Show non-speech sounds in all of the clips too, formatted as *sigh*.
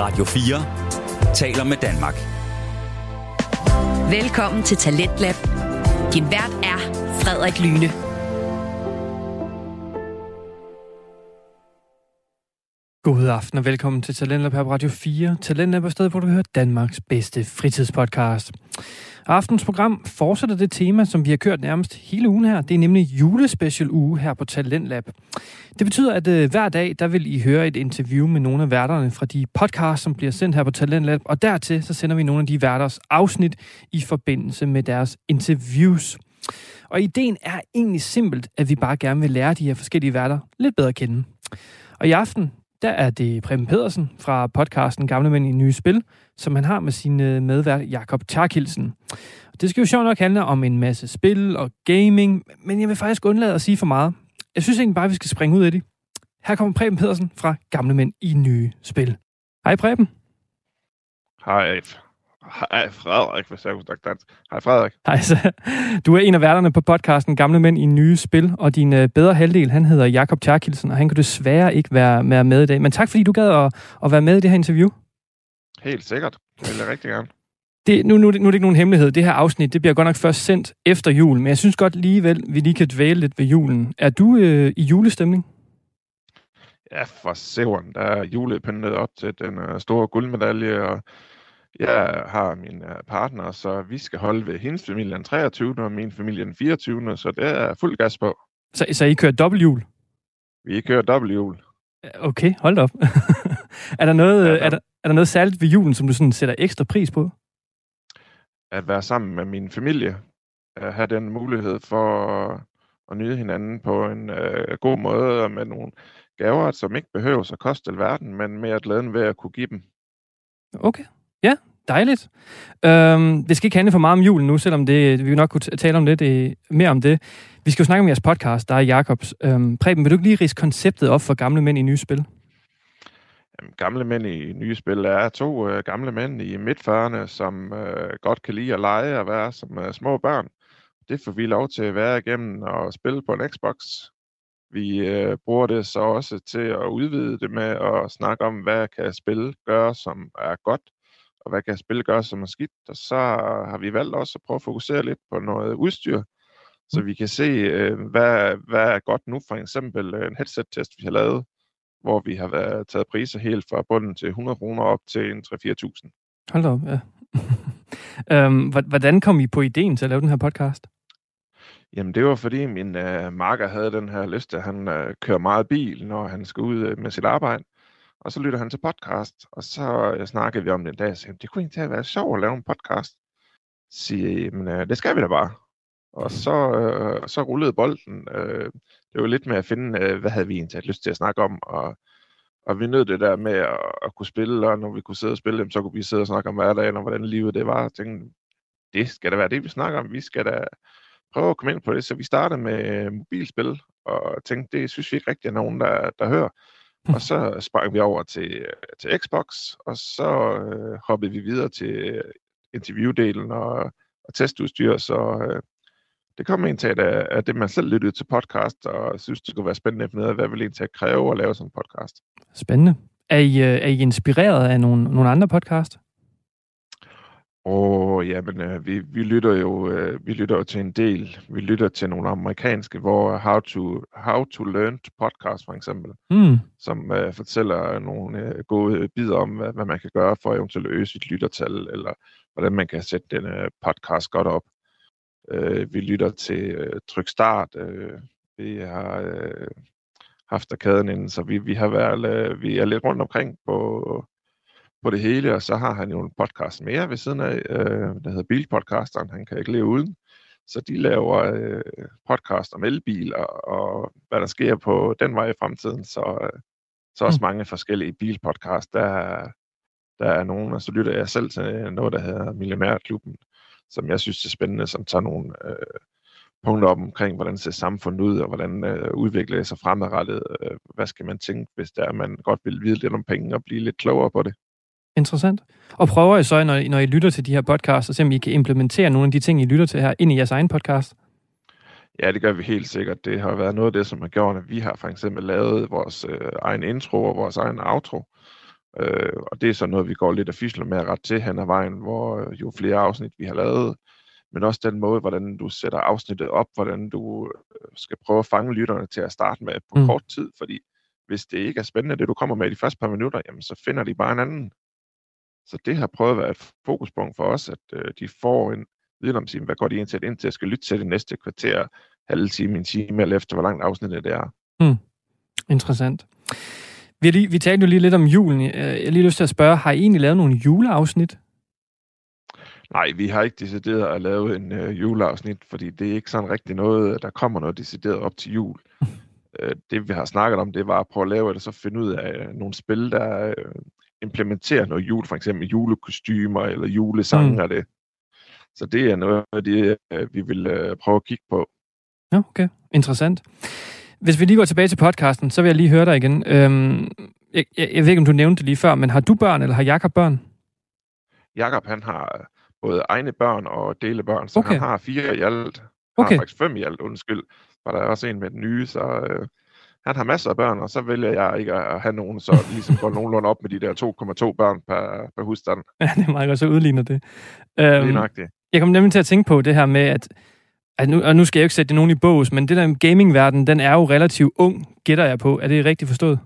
Radio 4 taler med Danmark. Velkommen til Talentlab. Din vært er Frederik Lyne. God aften og velkommen til Talentlab her på Radio 4. Talentlab er stedet, hvor du hører Danmarks bedste fritidspodcast. Aftens program fortsætter det tema, som vi har kørt nærmest hele ugen her. Det er nemlig julespecial uge her på Talentlab. Det betyder, at øh, hver dag, der vil I høre et interview med nogle af værterne fra de podcasts, som bliver sendt her på Talentlab. Og dertil, så sender vi nogle af de værters afsnit i forbindelse med deres interviews. Og ideen er egentlig simpelt, at vi bare gerne vil lære de her forskellige værter lidt bedre at kende. Og i aften, der er det Preben Pedersen fra podcasten Gamle Mænd i Nye Spil, som han har med sin øh, medvært Jakob Tarkilsen. Det skal jo sjovt nok handle om en masse spil og gaming, men jeg vil faktisk undlade at sige for meget. Jeg synes egentlig bare, at vi skal springe ud af det. Her kommer Preben Pedersen fra Gamle Mænd i Nye Spil. Hej Preben. Hej. Hej Frederik, hvis jeg kunne. Hej Frederik. Hej, så du er en af værterne på podcasten Gamle Mænd i Nye Spil, og din øh, bedre halvdel, han hedder Jakob Tjarkildsen, og han kan desværre ikke være, være med i dag. Men tak fordi du gad at, at være med i det her interview. Helt sikkert. Det vil jeg rigtig gerne. Det, nu, nu, nu er det ikke nogen hemmelighed. Det her afsnit, det bliver godt nok først sendt efter jul, men jeg synes godt alligevel, vi lige kan dvæle lidt ved julen. Er du øh, i julestemning? Ja, for severen. Der er julepyntet op til den uh, store guldmedalje, og jeg har min uh, partner, så vi skal holde ved hendes familie den 23. og min familie den 24. Så det er fuld gas på. Så, så I kører dobbelt jul? Vi kører dobbelt jul. Okay, hold op. *laughs* er, der noget, ja, der... Er, der, er der noget særligt ved julen, som du sådan sætter ekstra pris på? At være sammen med min familie. At have den mulighed for at, nyde hinanden på en uh, god måde og med nogle gaver, som ikke behøver at koste alverden, men mere glæden ved at kunne give dem. Okay. Ja, dejligt. Øhm, det skal ikke handle for meget om julen nu, selvom det, vi nok kunne tale om lidt øh, mere om det. Vi skal jo snakke om jeres podcast, der er Jacobs. Øhm, Preben, vil du ikke lige rise konceptet op for gamle mænd i nye spil? Jamen, gamle mænd i nye spil er to øh, gamle mænd i midtførerne, som øh, godt kan lide at lege og være som øh, små børn. Det får vi lov til at være igennem og spille på en Xbox. Vi øh, bruger det så også til at udvide det med at snakke om, hvad kan spil gøre, som er godt, og hvad kan spil gøre, som er skidt. Og så har vi valgt også at prøve at fokusere lidt på noget udstyr, så vi kan se, øh, hvad, hvad er godt nu. For eksempel en headset-test, vi har lavet, hvor vi har været, taget priser helt fra bunden til 100 kroner op til en 3-4.000. Hold da op, ja. *laughs* øhm, hvordan kom I på ideen til at lave den her podcast? Jamen det var fordi min øh, marker havde den her lyst at han øh, kører meget bil, når han skal ud øh, med sit arbejde. Og så lytter han til podcast, og så øh, snakkede vi om den dag, og sagde, det kunne egentlig være sjovt at lave en podcast. Så siger men øh, det skal vi da bare. Og så, øh, så rullede bolden. Øh, det var lidt med at finde, øh, hvad havde vi egentlig lyst til at snakke om, og, og vi nød det der med at, at kunne spille, og når vi kunne sidde og spille, så kunne vi sidde og snakke om hverdagen, og hvordan livet det var. Jeg tænkte, det skal da være det, vi snakker om. Vi skal da prøve at komme ind på det. Så vi startede med øh, mobilspil, og tænkte, det synes vi ikke rigtig er nogen, der, der hører. Og *laughs* så sprang vi over til, til Xbox, og så øh, hoppede vi videre til interviewdelen og, og testudstyr, så øh, det kom en til, at, at det man selv lyttede til podcast, og synes, det skulle være spændende at finde ud af, hvad vil at kræve at lave sådan en podcast. Spændende. Er I, øh, er I inspireret af nogle, nogle andre podcast? Og jamen, øh, vi, vi, lytter jo, øh, vi lytter jo til en del. Vi lytter til nogle amerikanske, hvor How to, How to Learn Podcast for eksempel, mm. som øh, fortæller nogle øh, gode bidder om, hvad, hvad man kan gøre for eventuelt at øge sit lyttertal, eller hvordan man kan sætte den øh, podcast godt op. Øh, vi lytter til øh, Tryk Start. Øh, vi har øh, haft arkaden inden, så vi, vi har været, øh, vi er lidt rundt omkring på, på det hele, og så har han jo en podcast mere ved siden af, øh, der hedder Bilpodcasteren, han kan ikke leve uden. Så de laver øh, podcast om elbiler, og hvad der sker på den vej i fremtiden, så, øh, så også mm. mange forskellige bilpodcast. Der, der er nogen, og så lytter jeg selv til noget, der hedder Millionærklubben, som jeg synes er spændende, som tager nogle øh, punkter op omkring, hvordan ser samfundet ud, og hvordan øh, udvikler det sig fremadrettet. Øh, hvad skal man tænke, hvis der man godt vil vide lidt om penge og blive lidt klogere på det? Interessant. Og prøver I så, når I, når I lytter til de her podcasts, at se om I kan implementere nogle af de ting, I lytter til her, ind i jeres egen podcast? Ja, det gør vi helt sikkert. Det har været noget af det, som har gjort, at vi har for eksempel lavet vores øh, egen intro og vores egen outro, Øh, og det er så noget, vi går lidt af fisler med at ret til hen ad vejen, hvor øh, jo flere afsnit vi har lavet, men også den måde, hvordan du sætter afsnittet op, hvordan du øh, skal prøve at fange lytterne til at starte med på mm. kort tid, fordi hvis det ikke er spændende, det du kommer med i de første par minutter, jamen så finder de bare en anden. Så det har prøvet at være et fokuspunkt for os, at øh, de får en viden om, hvad går de ind til, ind til at skal lytte til det næste kvarter, halve time, en time, eller efter hvor langt afsnittet det er. Interessant. Vi, har lige, vi talte jo lige lidt om julen. Øh, Jeg har lige lyst til at spørge, har I egentlig lavet nogle juleafsnit? Nej, vi har ikke decideret at lave en øh, juleafsnit, fordi det er ikke sådan rigtig noget, der kommer noget decideret op til jul. *laughs* øh, det vi har snakket om, det var at prøve at lave det, og så finde ud af øh, nogle spil, der øh, implementerer noget jul, for eksempel julekostymer eller julesange Mm. og det. Så det er noget af det, øh, vi vil øh, prøve at kigge på. Ja, okay. Interessant. Hvis vi lige går tilbage til podcasten, så vil jeg lige høre dig igen. Øhm, jeg, jeg, jeg ved ikke, om du nævnte det lige før, men har du børn, eller har Jakob børn? Jakob han har både egne børn og delebørn, så Okay. han har fire i alt. Han Okay. har faktisk fem i alt, undskyld. For der er også en med den nye, så øh, han har masser af børn, og så vælger jeg ikke at have nogen, så det *laughs* ligesom går nogenlunde op med de der 2,2 børn per, per husstand. Ja, det er meget godt, så udligner det. Øhm, nok det. jeg kom nemlig til at tænke på det her med, at, at nu, og nu skal jeg jo ikke sætte det nogen i bås, men det der gamingverden, den er jo relativt ung, gætter jeg på. Er det rigtigt forstået?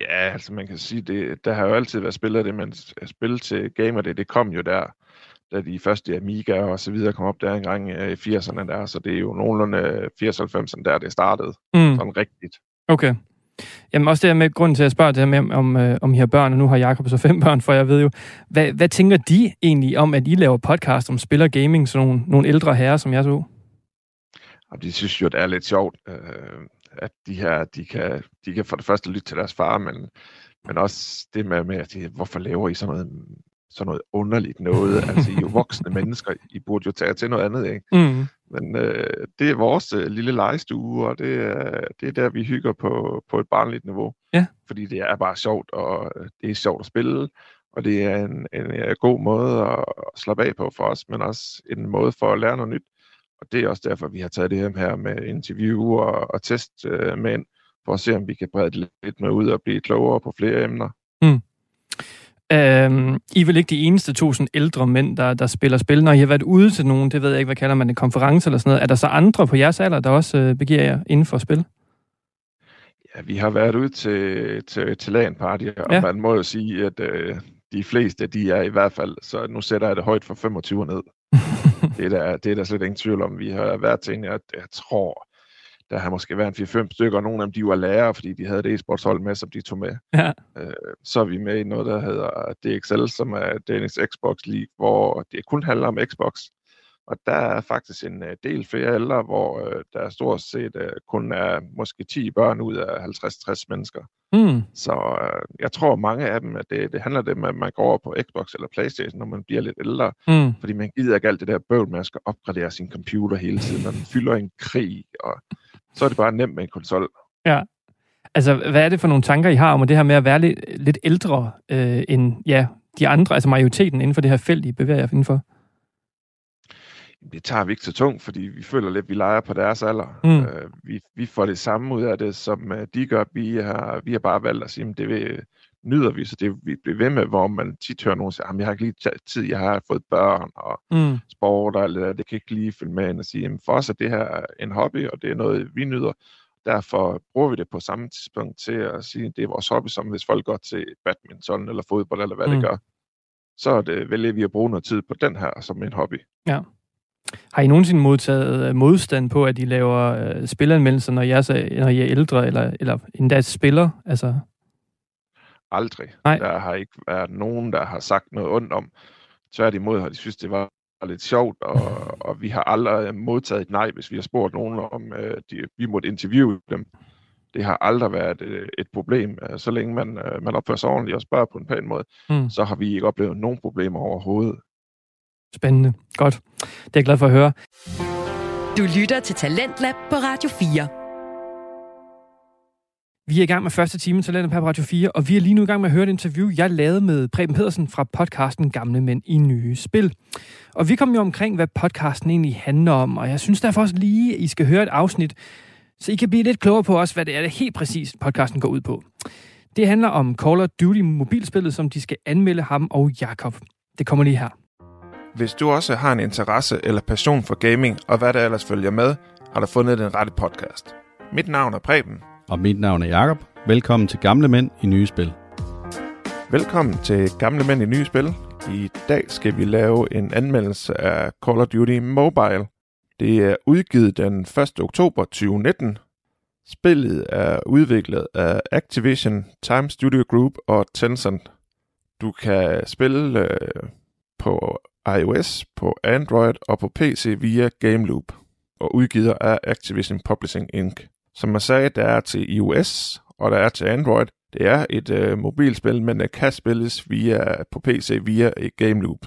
Ja, altså man kan sige, det, der har jo altid været spillet det, men s- spil til gamer, det, det kom jo der, da de første Amiga og så videre kom op der engang øh, i 80'erne der, så det er jo nogenlunde 80-90'erne der, det startede Mm. sådan rigtigt. Okay. Jamen også det her med, grunden til at jeg spørger det her med, om, om, øh, om I har børn, og nu har Jakob så fem *laughs* børn, for jeg ved jo, hvad, hvad tænker de egentlig om, at I laver podcast om spil og gaming, sådan nogle, nogle ældre herrer, som jeg så? Og de synes jo, det er lidt sjovt, øh, at de her, de kan, de kan for det første lytte til deres far, men, men også det med, med at de, hvorfor laver I sådan noget, sådan noget underligt noget? *laughs* Altså, I er jo voksne mennesker, I burde jo tage til noget andet, ikke? Mm. Men øh, det er vores øh, lille legestue, og det, er, det er der, vi hygger på, på et barnligt niveau. Ja. Fordi det er bare sjovt, og øh, det er sjovt at spille, og det er en, en, en god måde at slappe af på for os, men også en måde for at lære noget nyt. Og det er også derfor, vi har taget det her med interview og, og test øh, med ind, for at se, om vi kan brede det lidt med ud og blive klogere på flere emner. Øhm, I er vel ikke de eneste sådan ældre mænd, der, der spiller spil. Når I har været ude til nogen, det ved jeg ikke, hvad kalder man det, konference eller sådan noget, er der så andre på jeres alder, der også øh, begiver jer inden for spil? Ja, vi har været ude til, til, til LAN party, og Ja. ja. man må jo sige, at øh, de fleste, de er i hvert fald, så nu sætter jeg det højt for 25 ned. *laughs* det, er der, det er der slet ingen tvivl om. Vi har været til en, jeg, jeg tror, der har måske været en 4-5 stykker, og nogle af dem, de var lærere, fordi de havde det e-sportshold med, som de tog med. Ja. Øh, så er vi med i noget, der hedder DXL, som er Danish Xbox League, hvor det kun handler om Xbox. Og der er faktisk en øh, del flere ældre, hvor øh, der stort set øh, kun er måske 10 børn ud af 50-60 mennesker. Mm. Så øh, jeg tror mange af dem, at det, det handler det med, at man går over på Xbox eller Playstation, når man bliver lidt ældre. Mm. Fordi man gider ikke alt det der bøvl med at skal opgradere sin computer hele tiden, når den fylder en krig. Og så er det bare nemt med en konsol. Altså, hvad er det for nogle tanker, I har om det her med at være lidt, lidt ældre øh, end ja, de andre, altså majoriteten inden for det her felt, I bevæger jer indenfor? det tager vi ikke så tungt, fordi vi føler lidt, at vi leger på deres alder. Mm. Øh, vi, vi får det samme ud af det, som øh, de gør. Vi har, vi har bare valgt at sige, at det vil, nyder vi, så det vi bliver ved med, hvor man tit hører nogen sige, at jeg har ikke lige tid, jeg har fået børn og Mm. sport alt det kan ikke lige følge med ind og sige, at for os er det her en hobby, og det er noget, vi nyder. Derfor bruger vi det på samme tidspunkt til at sige, at det er vores hobby, som hvis folk går til badminton eller fodbold eller hvad mm. Det gør. Så er det, vælger vi at bruge noget tid på den her som en hobby. Har I nogensinde modtaget øh, modstand på, at I laver øh, spilanmeldelser, når I, er, så, når I er ældre, eller, eller endda spiller? Altså, Aldrig. Nej. Der har ikke været nogen, der har sagt noget ondt om. Tværtimod har de synes, det var lidt sjovt, og, *laughs* og vi har aldrig modtaget et nej, hvis vi har spurgt nogen om, øh, de, vi måtte interviewe dem. Det har aldrig været øh, et problem. Øh, Så længe man, øh, man opfører sig ordentligt og spørger på en pæn måde, mm. så har vi ikke oplevet nogen problemer overhovedet. Spændende. Godt. Det er jeg glad for at høre. Du lytter til Talentlab på Radio 4. Vi er i gang med første time til på Radio 4, og vi er lige nu i gang med at høre et interview, jeg lavede med Preben Pedersen fra podcasten Gamle Mænd i Nye Spil. Og vi kom jo omkring, hvad podcasten egentlig handler om, og jeg synes derfor også lige, I skal høre et afsnit, så I kan blive lidt klogere på os, hvad det er, det helt præcis podcasten går ud på. Det handler om Call of Duty mobilspillet, som de skal anmelde ham og Jakob. Det kommer lige her. Hvis du også har en interesse eller passion for gaming, og hvad der ellers følger med, har du fundet den rette podcast. Mit navn er Preben. Og mit navn er Jakob. Velkommen til Gamle Mænd i Nye Spil. Velkommen til Gamle Mænd i Nye Spil. I dag skal vi lave en anmeldelse af Call of Duty Mobile. Det er udgivet den 1. oktober 2019. Spillet er udviklet af Activision, Time Studio Group og Tencent. Du kan spille øh, på iOS, på Android og på PC via GameLoop og udgivet af Activision Publishing Inc. Som jeg sagde, der er til iOS og der er til Android. Det er et øh, mobilspil, men det kan spilles via, på PC via et GameLoop.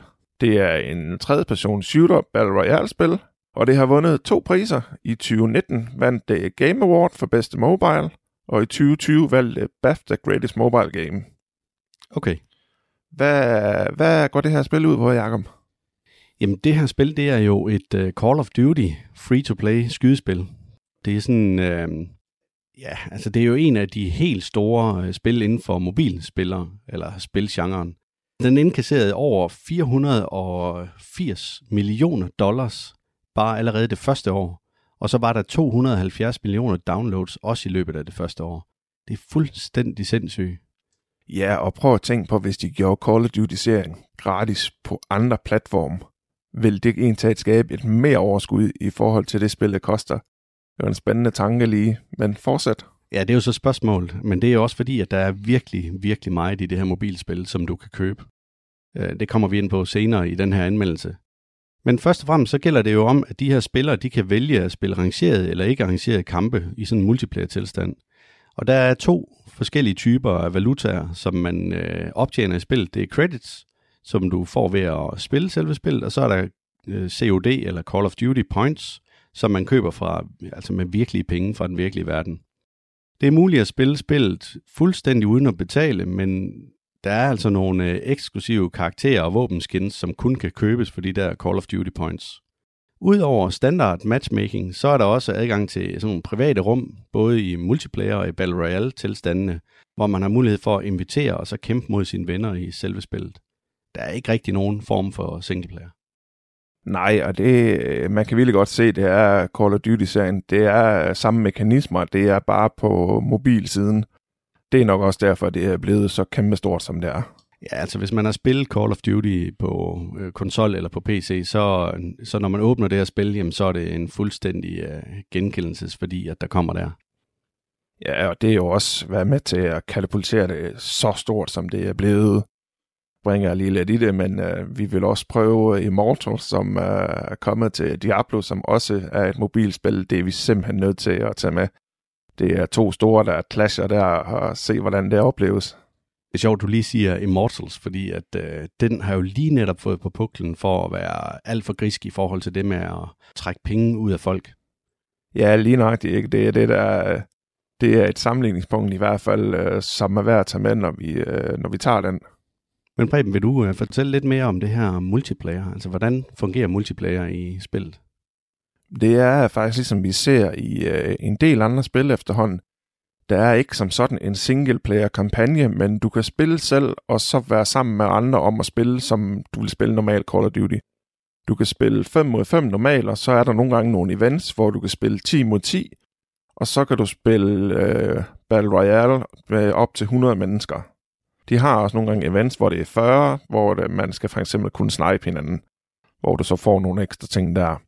Det er en tredje-person shooter Battle Royale-spil, og det har vundet to priser. I 2019 vandt det Game Award for bedste mobile, og i 2020 valgte det BAFTA Greatest Mobile Game. Okay. Hvad, hvad går det her spil ud på, Jacob? Jamen, det her spil, det er jo et uh, Call of Duty free-to-play skydespil. Det er sådan, øh, ja, altså det er jo en af de helt store øh, spil inden for mobilspillere, eller spilgenren. Den indkasserede over 480 millioner dollars bare allerede det første år. Og så var der 270 millioner downloads også i løbet af det første år. Det er fuldstændig sindssygt. Ja, og prøv at tænke på, hvis de gjorde Call of Duty-serien gratis på andre platforme, vil det egentlig skabe et mere overskud i forhold til det spil, det koster. Det var en spændende tanke lige, men fortsæt. Ja, det er jo så spørgsmålet, men det er også fordi, at der er virkelig, virkelig meget i det her mobilspil, som du kan købe. Øh, det kommer vi ind på senere i den her anmeldelse. Men først og fremmest så gælder det jo om, at de her spillere, de kan vælge at spille arrangeret eller ikke arrangeret kampe i sådan en multiplayer-tilstand. Og der er to forskellige typer af valutaer, som man øh, optjener i spillet. Det er credits, som du får ved at spille selve spillet, og så er der øh, COD eller Call of Duty Points, som man køber fra, altså med virkelige penge fra den virkelige verden. Det er muligt at spille spillet fuldstændig uden at betale, men der er altså nogle øh, eksklusive karakterer og våbenskins, som kun kan købes for de der Call of Duty Points. Udover standard matchmaking, så er der også adgang til sådan nogle private rum, både i multiplayer og i Battle Royale tilstandene, hvor man har mulighed for at invitere og så kæmpe mod sine venner i selve spillet. Der er ikke rigtig nogen form for singleplayer. Nej, og det, man kan virkelig godt se, det er Call of Duty-serien. Det er samme mekanismer, det er bare på mobilsiden. Det er nok også derfor, det er blevet så kæmpestort, som det er. Ja, altså hvis man har spillet Call of Duty på øh, konsol eller på PC, så, så når man åbner det her spil, jamen, så er det en fuldstændig øh, genkendelsesværdi, at der kommer der. Ja, og det er jo også været med til at katapultere det så stort, som det er blevet. Bringer jeg lige lidt i det, men øh, vi vil også prøve Immortal, som øh, er kommet til Diablo, som også er et mobilspil. Det er vi simpelthen nødt til at tage med. Det er to store, der clasher der, og se, hvordan det opleves. Det er sjovt, du lige siger Immortals, fordi at øh, den har jo lige netop fået på puklen for at være alt for grisk i forhold til det med at trække penge ud af folk. Ja, lige nøjagtigt. Ikke? Det er det, der det er et sammenligningspunkt i hvert fald, øh, som er værd at tage med, når vi, øh, når vi tager den. Men Preben, vil du øh, fortælle lidt mere om det her multiplayer? Altså, hvordan fungerer multiplayer i spillet? Det er faktisk ligesom vi ser i øh, en del andre spil efterhånden. Der er ikke som sådan en single-player-kampagne, men du kan spille selv, og så være sammen med andre om at spille, som du vil spille normalt Call of Duty. Du kan spille 5 mod 5 normalt, og så er der nogle gange nogle events, hvor du kan spille 10 mod 10, og så kan du spille øh, Battle Royale med op til 100 mennesker. De har også nogle gange events, hvor det er 40, hvor det, man skal for eksempel kunne snipe hinanden, hvor du så får nogle ekstra ting der.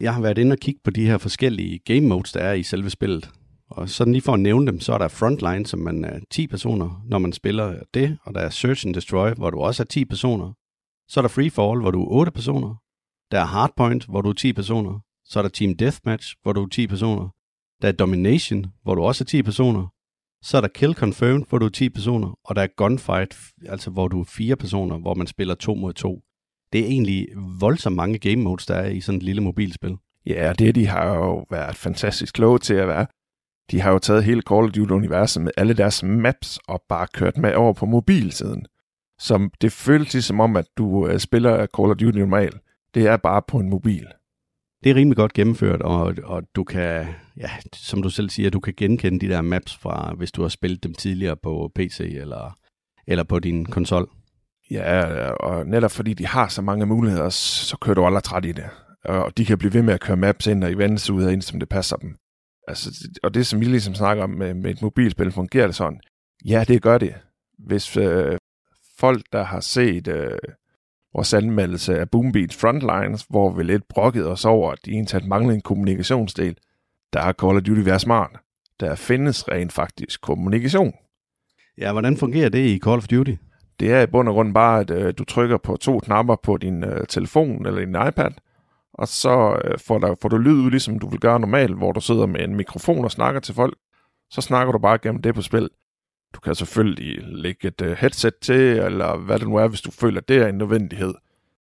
Jeg har været inde og kigge på de her forskellige game modes, der er i selve spillet. Og sådan lige for at nævne dem, så er der Frontline, som man er 10 personer, når man spiller det, og der er Search and Destroy, hvor du også er 10 personer. Så er der Free Fall, hvor du er 8 personer. Der er Hardpoint, hvor du er 10 personer. Så er der Team Deathmatch, hvor du er 10 personer. Der er Domination, hvor du også er 10 personer. Så er der Kill Confirmed, hvor du er 10 personer. Og der er Gunfight, altså hvor du er 4 personer, hvor man spiller 2 mod 2. Det er egentlig voldsomt mange game modes, der er i sådan et lille mobilspil. Ja, det de har jo været fantastisk kloge til at være. De har jo taget hele Call of Duty-universet med alle deres maps og bare kørt med over på mobilsiden. Som det føles som om, at du uh, spiller Call of Duty normalt. Det er bare på en mobil. Det er rimelig godt gennemført, og, og du kan, ja, som du selv siger, du kan genkende de der maps fra, hvis du har spillet dem tidligere på PC eller, eller på din konsol. Ja, og netop fordi de har så mange muligheder, så kører du aldrig træt i det. Og de kan blive ved med at køre maps ind og events ud af ind, som det passer dem. Altså, og det, som vi ligesom snakker om med, med et mobilspil, fungerer det sådan? Ja, det gør det. Hvis øh, folk, der har set øh, vores anmeldelse af Boombeat Frontlines, hvor vi lidt brokkede os over, at de egentlig manglede en kommunikationsdel, der har Call of Duty været smart. Der findes rent faktisk kommunikation. Ja, hvordan fungerer det i Call of Duty? Det er i bund og grund bare, at øh, du trykker på to knapper på din øh, telefon eller din iPad, og så øh, får, der, får du lyd ud, ligesom du vil gøre normalt, hvor du sidder med en mikrofon og snakker til folk. Så snakker du bare gennem det på spil. Du kan selvfølgelig lægge et uh, headset til, eller hvad det nu er, hvis du føler, at det er en nødvendighed.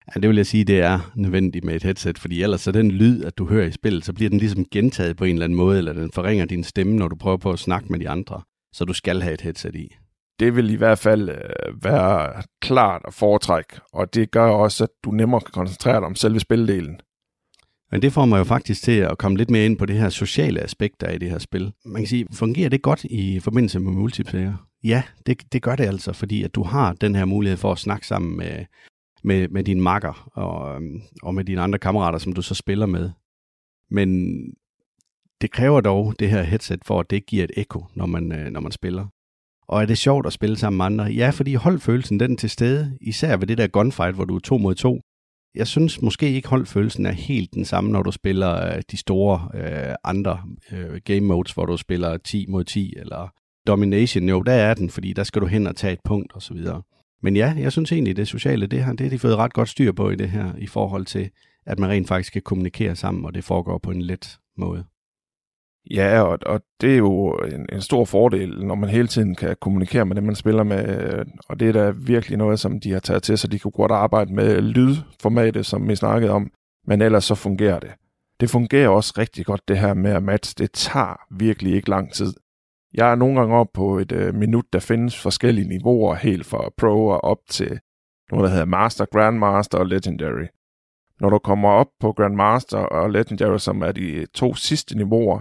Ja, det vil jeg sige, det er nødvendigt med et headset, fordi ellers så den lyd, at du hører i spillet, så bliver den ligesom gentaget på en eller anden måde, eller den forringer din stemme, når du prøver på at snakke med de andre. Så du skal have et headset i. Det vil i hvert fald uh, være klart at foretrække, og det gør også, at du nemmere kan koncentrere dig om selve spildelen. Men det får mig jo faktisk til at komme lidt mere ind på det her sociale aspekt, der er i det her spil. Man kan sige, fungerer det godt i forbindelse med multiplayer? Ja, det, det gør det altså, fordi at du har den her mulighed for at snakke sammen med, med, med dine makker og, øhm, og med dine andre kammerater, som du så spiller med. Men det kræver dog det her headset for, at det giver et ekko, når man, øh, når man spiller. Og er det sjovt at spille sammen med andre? Ja, fordi holdfølelsen den er til stede, især ved det der gunfight, hvor du er to mod to, jeg synes måske ikke holdfølelsen er helt den samme, når du spiller øh, de store øh, andre øh, game modes, hvor du spiller 10 mod 10 eller Domination. Jo, der er den, fordi der skal du hen og tage et punkt og så videre. Men ja, jeg synes egentlig, det sociale, det, her, det har de fået ret godt styr på i det her, i forhold til, at man rent faktisk kan kommunikere sammen, og det foregår på en let måde. Ja, og, og det er jo en, en stor fordel, når man hele tiden kan kommunikere med dem, man spiller med. Øh, og det er da virkelig noget, som de har taget til, så de kunne godt arbejde med lydformatet, som vi snakkede om. Men ellers så fungerer det. Det fungerer også rigtig godt, det her med at matche. Det tager virkelig ikke lang tid. Jeg er nogle gange op på et øh, minut, der findes forskellige niveauer, helt fra Pro og op til noget, der hedder Master, Grandmaster og Legendary. Når du kommer op på Grandmaster og Legendary, som er de øh, to sidste niveauer,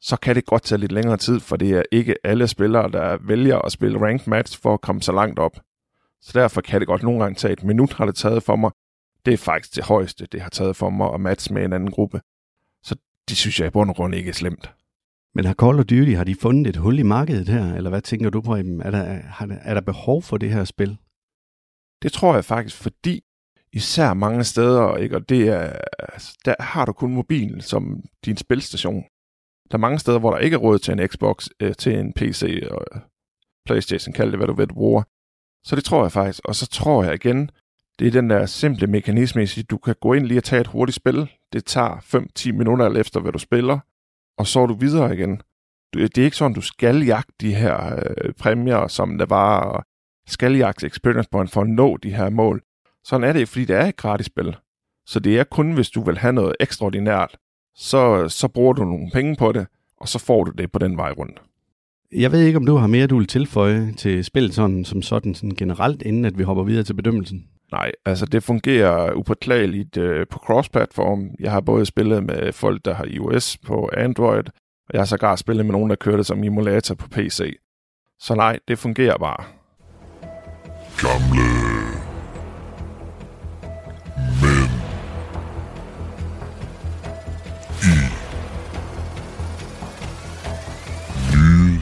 så kan det godt tage lidt længere tid, for det er ikke alle spillere, der vælger at spille ranked match for at komme så langt op. Så derfor kan det godt nogle gange tage et minut, har det taget for mig. Det er faktisk det højeste, det har taget for mig at matche med en anden gruppe. Så det synes jeg i bund og grund ikke er slemt. Men har Call of Duty, har de fundet et hul i markedet her, eller hvad tænker du på? Er der, er der behov for det her spil? Det tror jeg faktisk, fordi især mange steder, ikke, og det er, altså, der har du kun mobilen som din spilstation. Der er mange steder, hvor der ikke er råd til en Xbox, øh, til en PC og Playstation, kald det hvad du ved, du bruger. Så det tror jeg faktisk. Og så tror jeg igen, det er den der simple mekanisme, at du kan gå ind lige og tage et hurtigt spil. Det tager 5-10 minutter alt efter, hvad du spiller, og så er du videre igen. Det er ikke sådan, du skal jagte de her øh, præmier, som der var, og skal jagte experience point for at nå de her mål. Sådan er det ikke, fordi det er et gratis spil. Så det er kun, hvis du vil have noget ekstraordinært, så, så bruger du nogle penge på det, og så får du det på den vej rundt. Jeg ved ikke, om du har mere, du vil tilføje til spillet sådan, som sådan, sådan generelt, inden at vi hopper videre til bedømmelsen. Nej, altså det fungerer upåklageligt øh, på cross-platform. Jeg har både spillet med folk, der har iOS på Android, og jeg har sågar spillet med nogen, der kører det som emulator på PC. Så nej, det fungerer bare. Gamle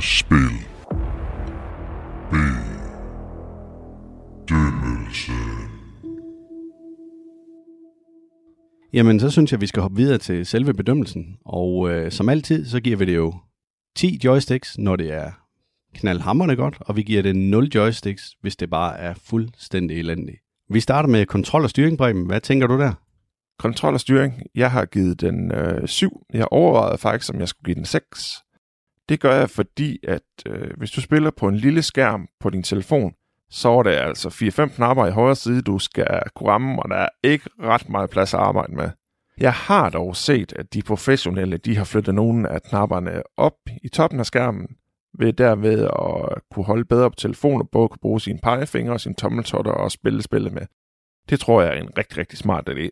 spil. Jamen, så synes jeg, vi skal hoppe videre til selve bedømmelsen. Og øh, som altid, så giver vi det jo 10 joysticks, når det er knaldhammerne godt, og vi giver det 0 joysticks, hvis det bare er fuldstændig elendigt. Vi starter med kontrol og styring, Preben. Hvad tænker du der? Kontrol og styring. Jeg har givet den øh, 7. Jeg overvejede faktisk, om jeg skulle give den 6. Det gør jeg, fordi at øh, hvis du spiller på en lille skærm på din telefon, så er det altså 4-5 knapper i højre side, du skal kunne ramme, og der er ikke ret meget plads at arbejde med. Jeg har dog set, at de professionelle de har flyttet nogle af knapperne op i toppen af skærmen, ved derved at kunne holde bedre på telefonen og både kunne bruge sine pegefinger og sine tommeltotter og spille spillet med. Det tror jeg er en rigtig, rigtig smart idé.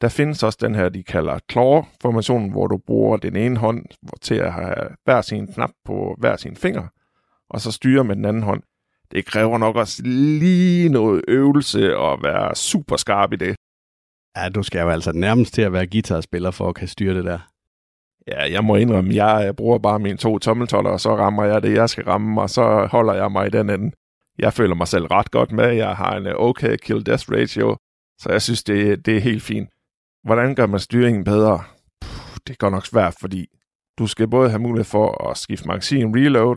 Der findes også den her, de kalder claw-formationen, hvor du bruger den ene hånd til at have hver sin knap på hver sin finger, og så styre med den anden hånd. Det kræver nok også lige noget øvelse og være super skarp i det. Ja, du skal jo altså nærmest til at være guitarspiller for at kan styre det der. Ja, jeg må indrømme, jeg bruger bare mine to tommeltoller, og så rammer jeg det, jeg skal ramme, og så holder jeg mig i den ende. Jeg føler mig selv ret godt med, jeg har en okay kill-death ratio, så jeg synes, det, det er helt fint. Hvordan gør man styringen bedre? Puh, det går nok svært, fordi du skal både have mulighed for at skifte magasin reload,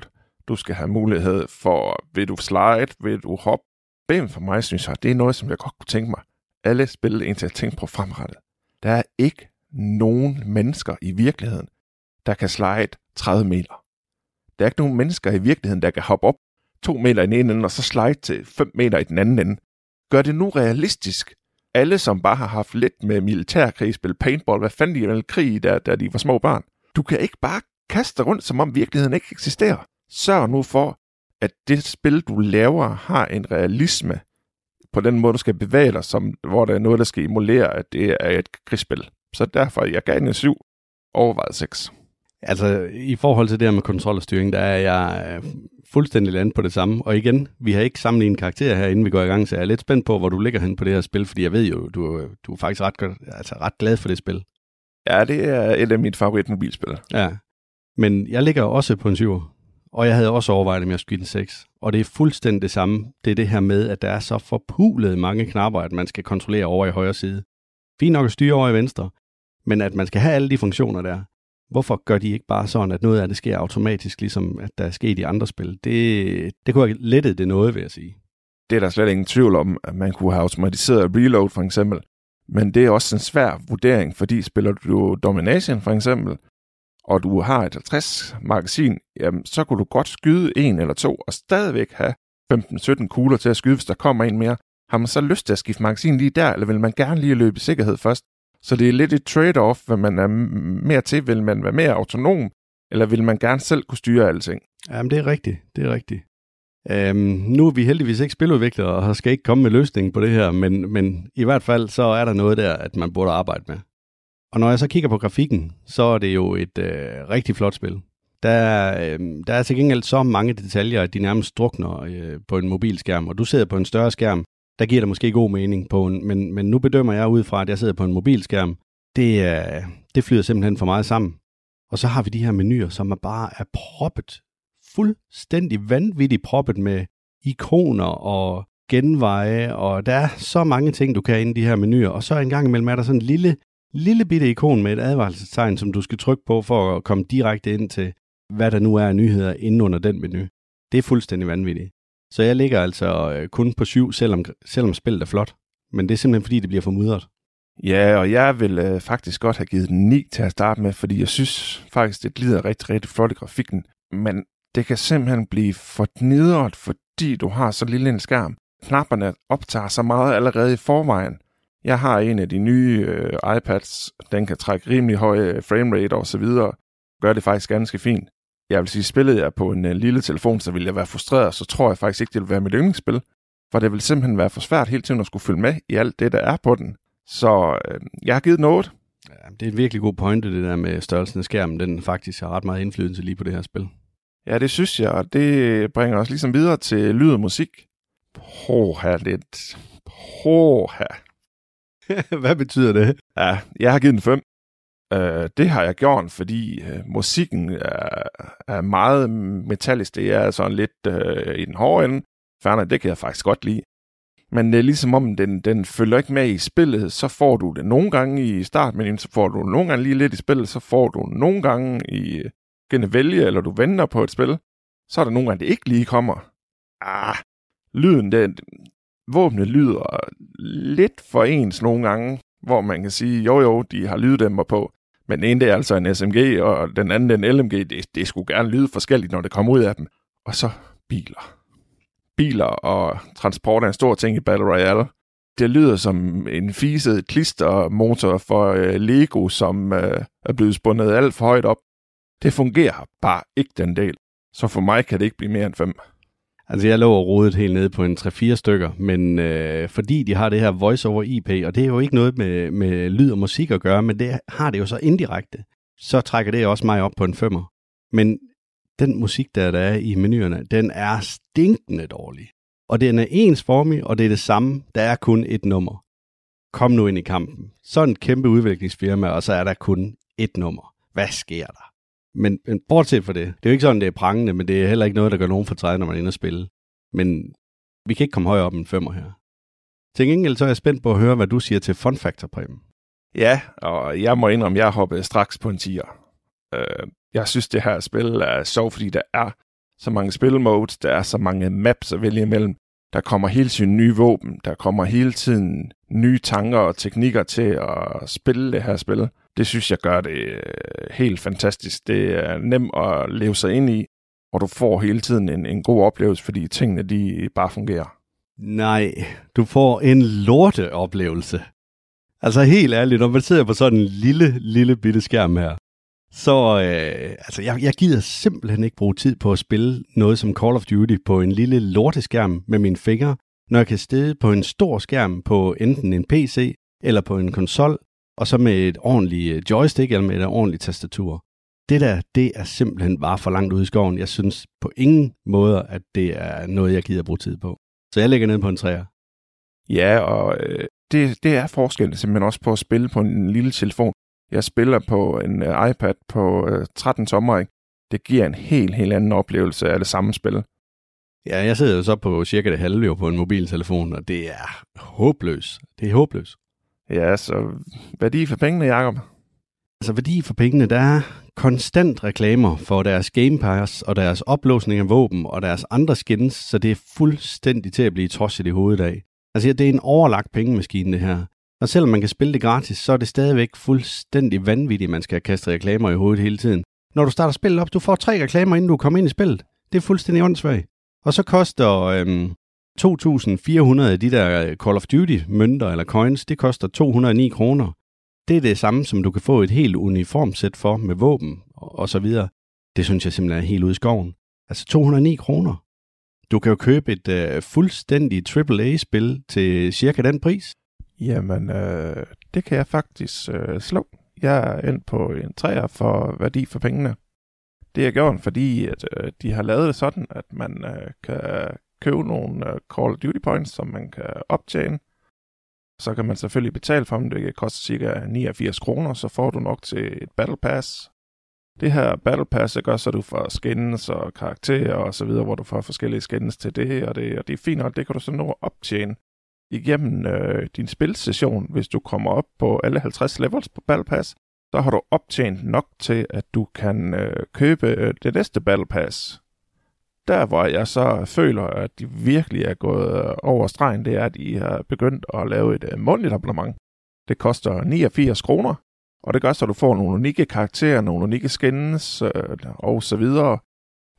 du skal have mulighed for, vil du slide, vil du hoppe. Bem for mig, synes jeg, det er noget, som jeg godt kunne tænke mig. Alle spil indtil at tænke på fremrettet. Der er ikke nogen mennesker i virkeligheden, der kan slide 30 meter. Der er ikke nogen mennesker i virkeligheden, der kan hoppe op 2 meter i den ene ende, og så slide til 5 meter i den anden ende. Gør det nu realistisk. Alle, som bare har haft lidt med militærkrig, spil paintball, hvad fanden de vel krig, da, da de var små børn. Du kan ikke bare kaste rundt, som om virkeligheden ikke eksisterer. Sørg nu for, at det spil, du laver, har en realisme på den måde, du skal bevæge dig, som, hvor der er noget, der skal emulere, at det er et krigsspil. Så derfor, jeg gav den en 7, overvejet 6. Altså, i forhold til det her med kontrol og styring, der er jeg øh, fuldstændig landet på det samme. Og igen, vi har ikke sammenlignet karakterer her, inden vi går i gang, så jeg er lidt spændt på, hvor du ligger hen på det her spil, fordi jeg ved jo, du, du er faktisk ret, godt, altså ret glad for det spil. Ja, det er et af mine favoritmobilspil. Ja, men jeg ligger også på en 7. Og jeg havde også overvejet, om jeg skulle give den 6. Og det er fuldstændig det samme. Det er det her med, at der er så forpulet mange knapper, at man skal kontrollere over i højre side. Fint nok at styre over i venstre, men at man skal have alle de funktioner der. Hvorfor gør de ikke bare sådan, at noget af det sker automatisk, ligesom at der er sket i andre spil? Det, det kunne have lettet det noget, vil jeg sige. Det er der slet ingen tvivl om, at man kunne have automatiseret reload for eksempel. Men det er også en svær vurdering, fordi spiller du Domination for eksempel, og du har et 50 magasin, jamen, så kunne du godt skyde en eller to, og stadigvæk have 15-17 kugler til at skyde, hvis der kommer en mere. Har man så lyst til at skifte magasin lige der, eller vil man gerne lige løbe i sikkerhed først? Så det er lidt et trade-off, hvad man er mere til. Vil man være mere autonom, eller vil man gerne selv kunne styre alting? Jamen, det er rigtigt. Det er rigtigt. Øhm, nu er vi heldigvis ikke spiludviklere, og skal ikke komme med løsningen på det her, men, men i hvert fald så er der noget der, at man burde arbejde med. Og når jeg så kigger på grafikken, så er det jo et øh, rigtig flot spil. Der, øh, der er til gengæld så mange detaljer, at de nærmest drukner øh, på en mobilskærm, og du sidder på en større skærm, der giver det måske god mening på en, men, men nu bedømmer jeg ud fra, at jeg sidder på en mobilskærm. Det, øh, det flyder simpelthen for meget sammen. Og så har vi de her menuer, som er bare er proppet, fuldstændig vanvittigt proppet med ikoner og genveje, og der er så mange ting, du kan inde i de her menuer, og så en gang imellem er der sådan en lille lille bitte ikon med et advarselstegn, som du skal trykke på for at komme direkte ind til, hvad der nu er af nyheder inde under den menu. Det er fuldstændig vanvittigt. Så jeg ligger altså øh, kun på syv, selvom, selvom spillet er flot. Men det er simpelthen fordi, det bliver for mudret. Ja, og jeg vil øh, faktisk godt have givet den 9 til at starte med, fordi jeg synes faktisk, det glider rigtig, rigtig flot i grafikken. Men det kan simpelthen blive for gnidret, fordi du har så lille en skærm. Knapperne optager så meget allerede i forvejen, jeg har en af de nye øh, iPads, den kan trække rimelig høj framerate og så videre. Gør det faktisk ganske fint. Jeg vil sige, spillede jeg på en øh, lille telefon, så ville jeg være frustreret, så tror jeg faktisk ikke, det vil være mit yndlingsspil. For det vil simpelthen være for svært hele tiden at skulle følge med i alt det, der er på den. Så øh, jeg har givet noget. Ja, det er en virkelig god pointe, det der med størrelsen af skærmen. Den faktisk har ret meget indflydelse lige på det her spil. Ja, det synes jeg, og det bringer os ligesom videre til lyd og musik. Poha lidt. Poha. *laughs* Hvad betyder det? Ja, jeg har givet den 5. Uh, øh, det har jeg gjort, fordi uh, musikken er, er meget metallisk. Det er sådan lidt uh, i den hårde ende. Færdig, det kan jeg faktisk godt lide. Men det er ligesom om, den, den følger ikke med i spillet. Så får du det nogle gange i startmenuen, så får du nogle gange lige lidt i spillet, så får du nogle gange i kan vælge, eller du venter på et spil. Så er der nogle gange, det ikke lige kommer. Ah, lyden, den, våbne lyder lidt for ens nogle gange, hvor man kan sige, jo jo, de har lyddæmper på, men den ene det er altså en SMG, og den anden en LMG, det, det skulle gerne lyde forskelligt, når det kommer ud af dem. Og så biler. Biler og transport er en stor ting i Battle Royale. Det lyder som en fiset klistermotor for øh, Lego, som øh, er blevet spundet alt for højt op. Det fungerer bare ikke den del. Så for mig kan det ikke blive mere end fem. Altså, jeg lå og rodet helt ned på en 3-4 stykker, men øh, fordi de har det her voice over IP, og det er jo ikke noget med, med lyd og musik at gøre, men det har det jo så indirekte, så trækker det også mig op på en femmer. Men den musik, der, der er i menuerne, den er stinkende dårlig. Og den er ensformig, og det er det samme. Der er kun et nummer. Kom nu ind i kampen. Så en kæmpe udviklingsfirma, og så er der kun et nummer. Hvad sker der? Men, men bortset fra det, det er jo ikke sådan, det er prangende, men det er heller ikke noget, der gør nogen fortræd, når man er inde og spille. Men vi kan ikke komme højere op end femmer her. Til gengæld så er jeg spændt på at høre, hvad du siger til Fun Factor, Preben. Ja, og jeg må indrømme, at jeg hoppede straks på en tier. Øh, jeg synes, det her spil er sjovt, fordi der er så mange spilmodes, der er så mange maps at vælge imellem. Der kommer hele tiden nye våben, der kommer hele tiden nye tanker og teknikker til at spille det her spil. Det synes jeg gør det øh, helt fantastisk. Det er nemt at leve sig ind i, og du får hele tiden en, en god oplevelse, fordi tingene de bare fungerer. Nej, du får en lorte oplevelse. Altså helt ærligt, når man sidder på sådan en lille, lille bitte skærm her, så øh, altså, jeg, jeg gider simpelthen ikke bruge tid på at spille noget som Call of Duty på en lille lorteskærm med mine fingre, når jeg kan stede på en stor skærm på enten en PC eller på en konsol, og så med et ordentligt øh, joystick eller med et ordentligt tastatur. Det der, det er simpelthen bare for langt ude i skoven. Jeg synes på ingen måde, at det er noget, jeg gider bruge tid på. Så jeg lægger ned på en træer. Ja, og øh, det, det er forskellen simpelthen også på at spille på en lille telefon. Jeg spiller på en uh, iPad på uh, 13 tommer, ikke? Det giver en helt, helt anden oplevelse af det samme spil. Ja, jeg sidder jo så på cirka det halve jo på en mobiltelefon, og det er håbløst. Det er håbløst. Ja, så værdi for pengene, Jacob? Altså værdi for pengene, der er konstant reklamer for deres Game Pass og deres oplåsning af våben og deres andre skins, så det er fuldstændig til at blive tosset i hovedet af. Altså det er en overlagt pengemaskine det her. Og selvom man kan spille det gratis, så er det stadigvæk fuldstændig vanvittigt, at man skal kaste reklamer i hovedet hele tiden. Når du starter spillet op, du får tre reklamer, inden du kommer ind i spillet. Det er fuldstændig åndssvagt. Og så koster øhm, 2.400 af de der øh, Call of Duty-mønter eller coins, det koster 209 kroner. Det er det samme, som du kan få et helt uniformsæt for med våben og så videre. Det synes jeg simpelthen er helt ude i skoven. Altså 209 kroner. Du kan jo købe et øh, fuldstændigt AAA-spil til cirka den pris. Jamen, øh, det kan jeg faktisk øh, slå. Jeg er endt på en træer for værdi for pengene. Det er gjort, fordi at, øh, de har lavet det sådan, at man øh, kan købe nogle øh, Call of Duty points, som man kan optjene. Så kan man selvfølgelig betale for dem. Det koster cirka 89 kroner, så får du nok til et Battle Pass. Det her Battle Pass det gør, så du får skins og karakterer og så videre, hvor du får forskellige skins til det og det, og det er fint, og det kan du så nå at optjene igennem øh, din spilsession, hvis du kommer op på alle 50 levels på Battle Pass, så har du optjent nok til, at du kan øh, købe øh, det næste Battle Pass. Der, hvor jeg så føler, at de virkelig er gået øh, over stregen, det er, at de har begyndt at lave et øh, månedligt abonnement. Det koster 89 kroner, og det gør så, at du får nogle unikke karakterer, nogle unikke skins øh, og så videre.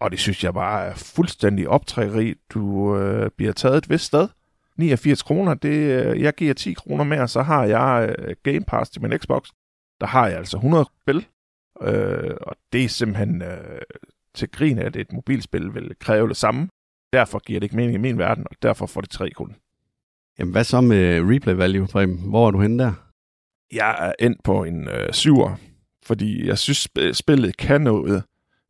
Og det synes jeg bare er fuldstændig optrækkeri. Du øh, bliver taget et vist sted, 89 kroner, det, øh, jeg giver 10 kroner mere, så har jeg øh, Game Pass til min Xbox. Der har jeg altså 100 spil, øh, og det er simpelthen øh, til grin, at et mobilspil vil kræve det samme. Derfor giver det ikke mening i min verden, og derfor får det tre kun. Jamen hvad så med replay value, Preben? Hvor er du henne der? Jeg er endt på en øh, syver, fordi jeg synes, spillet kan noget,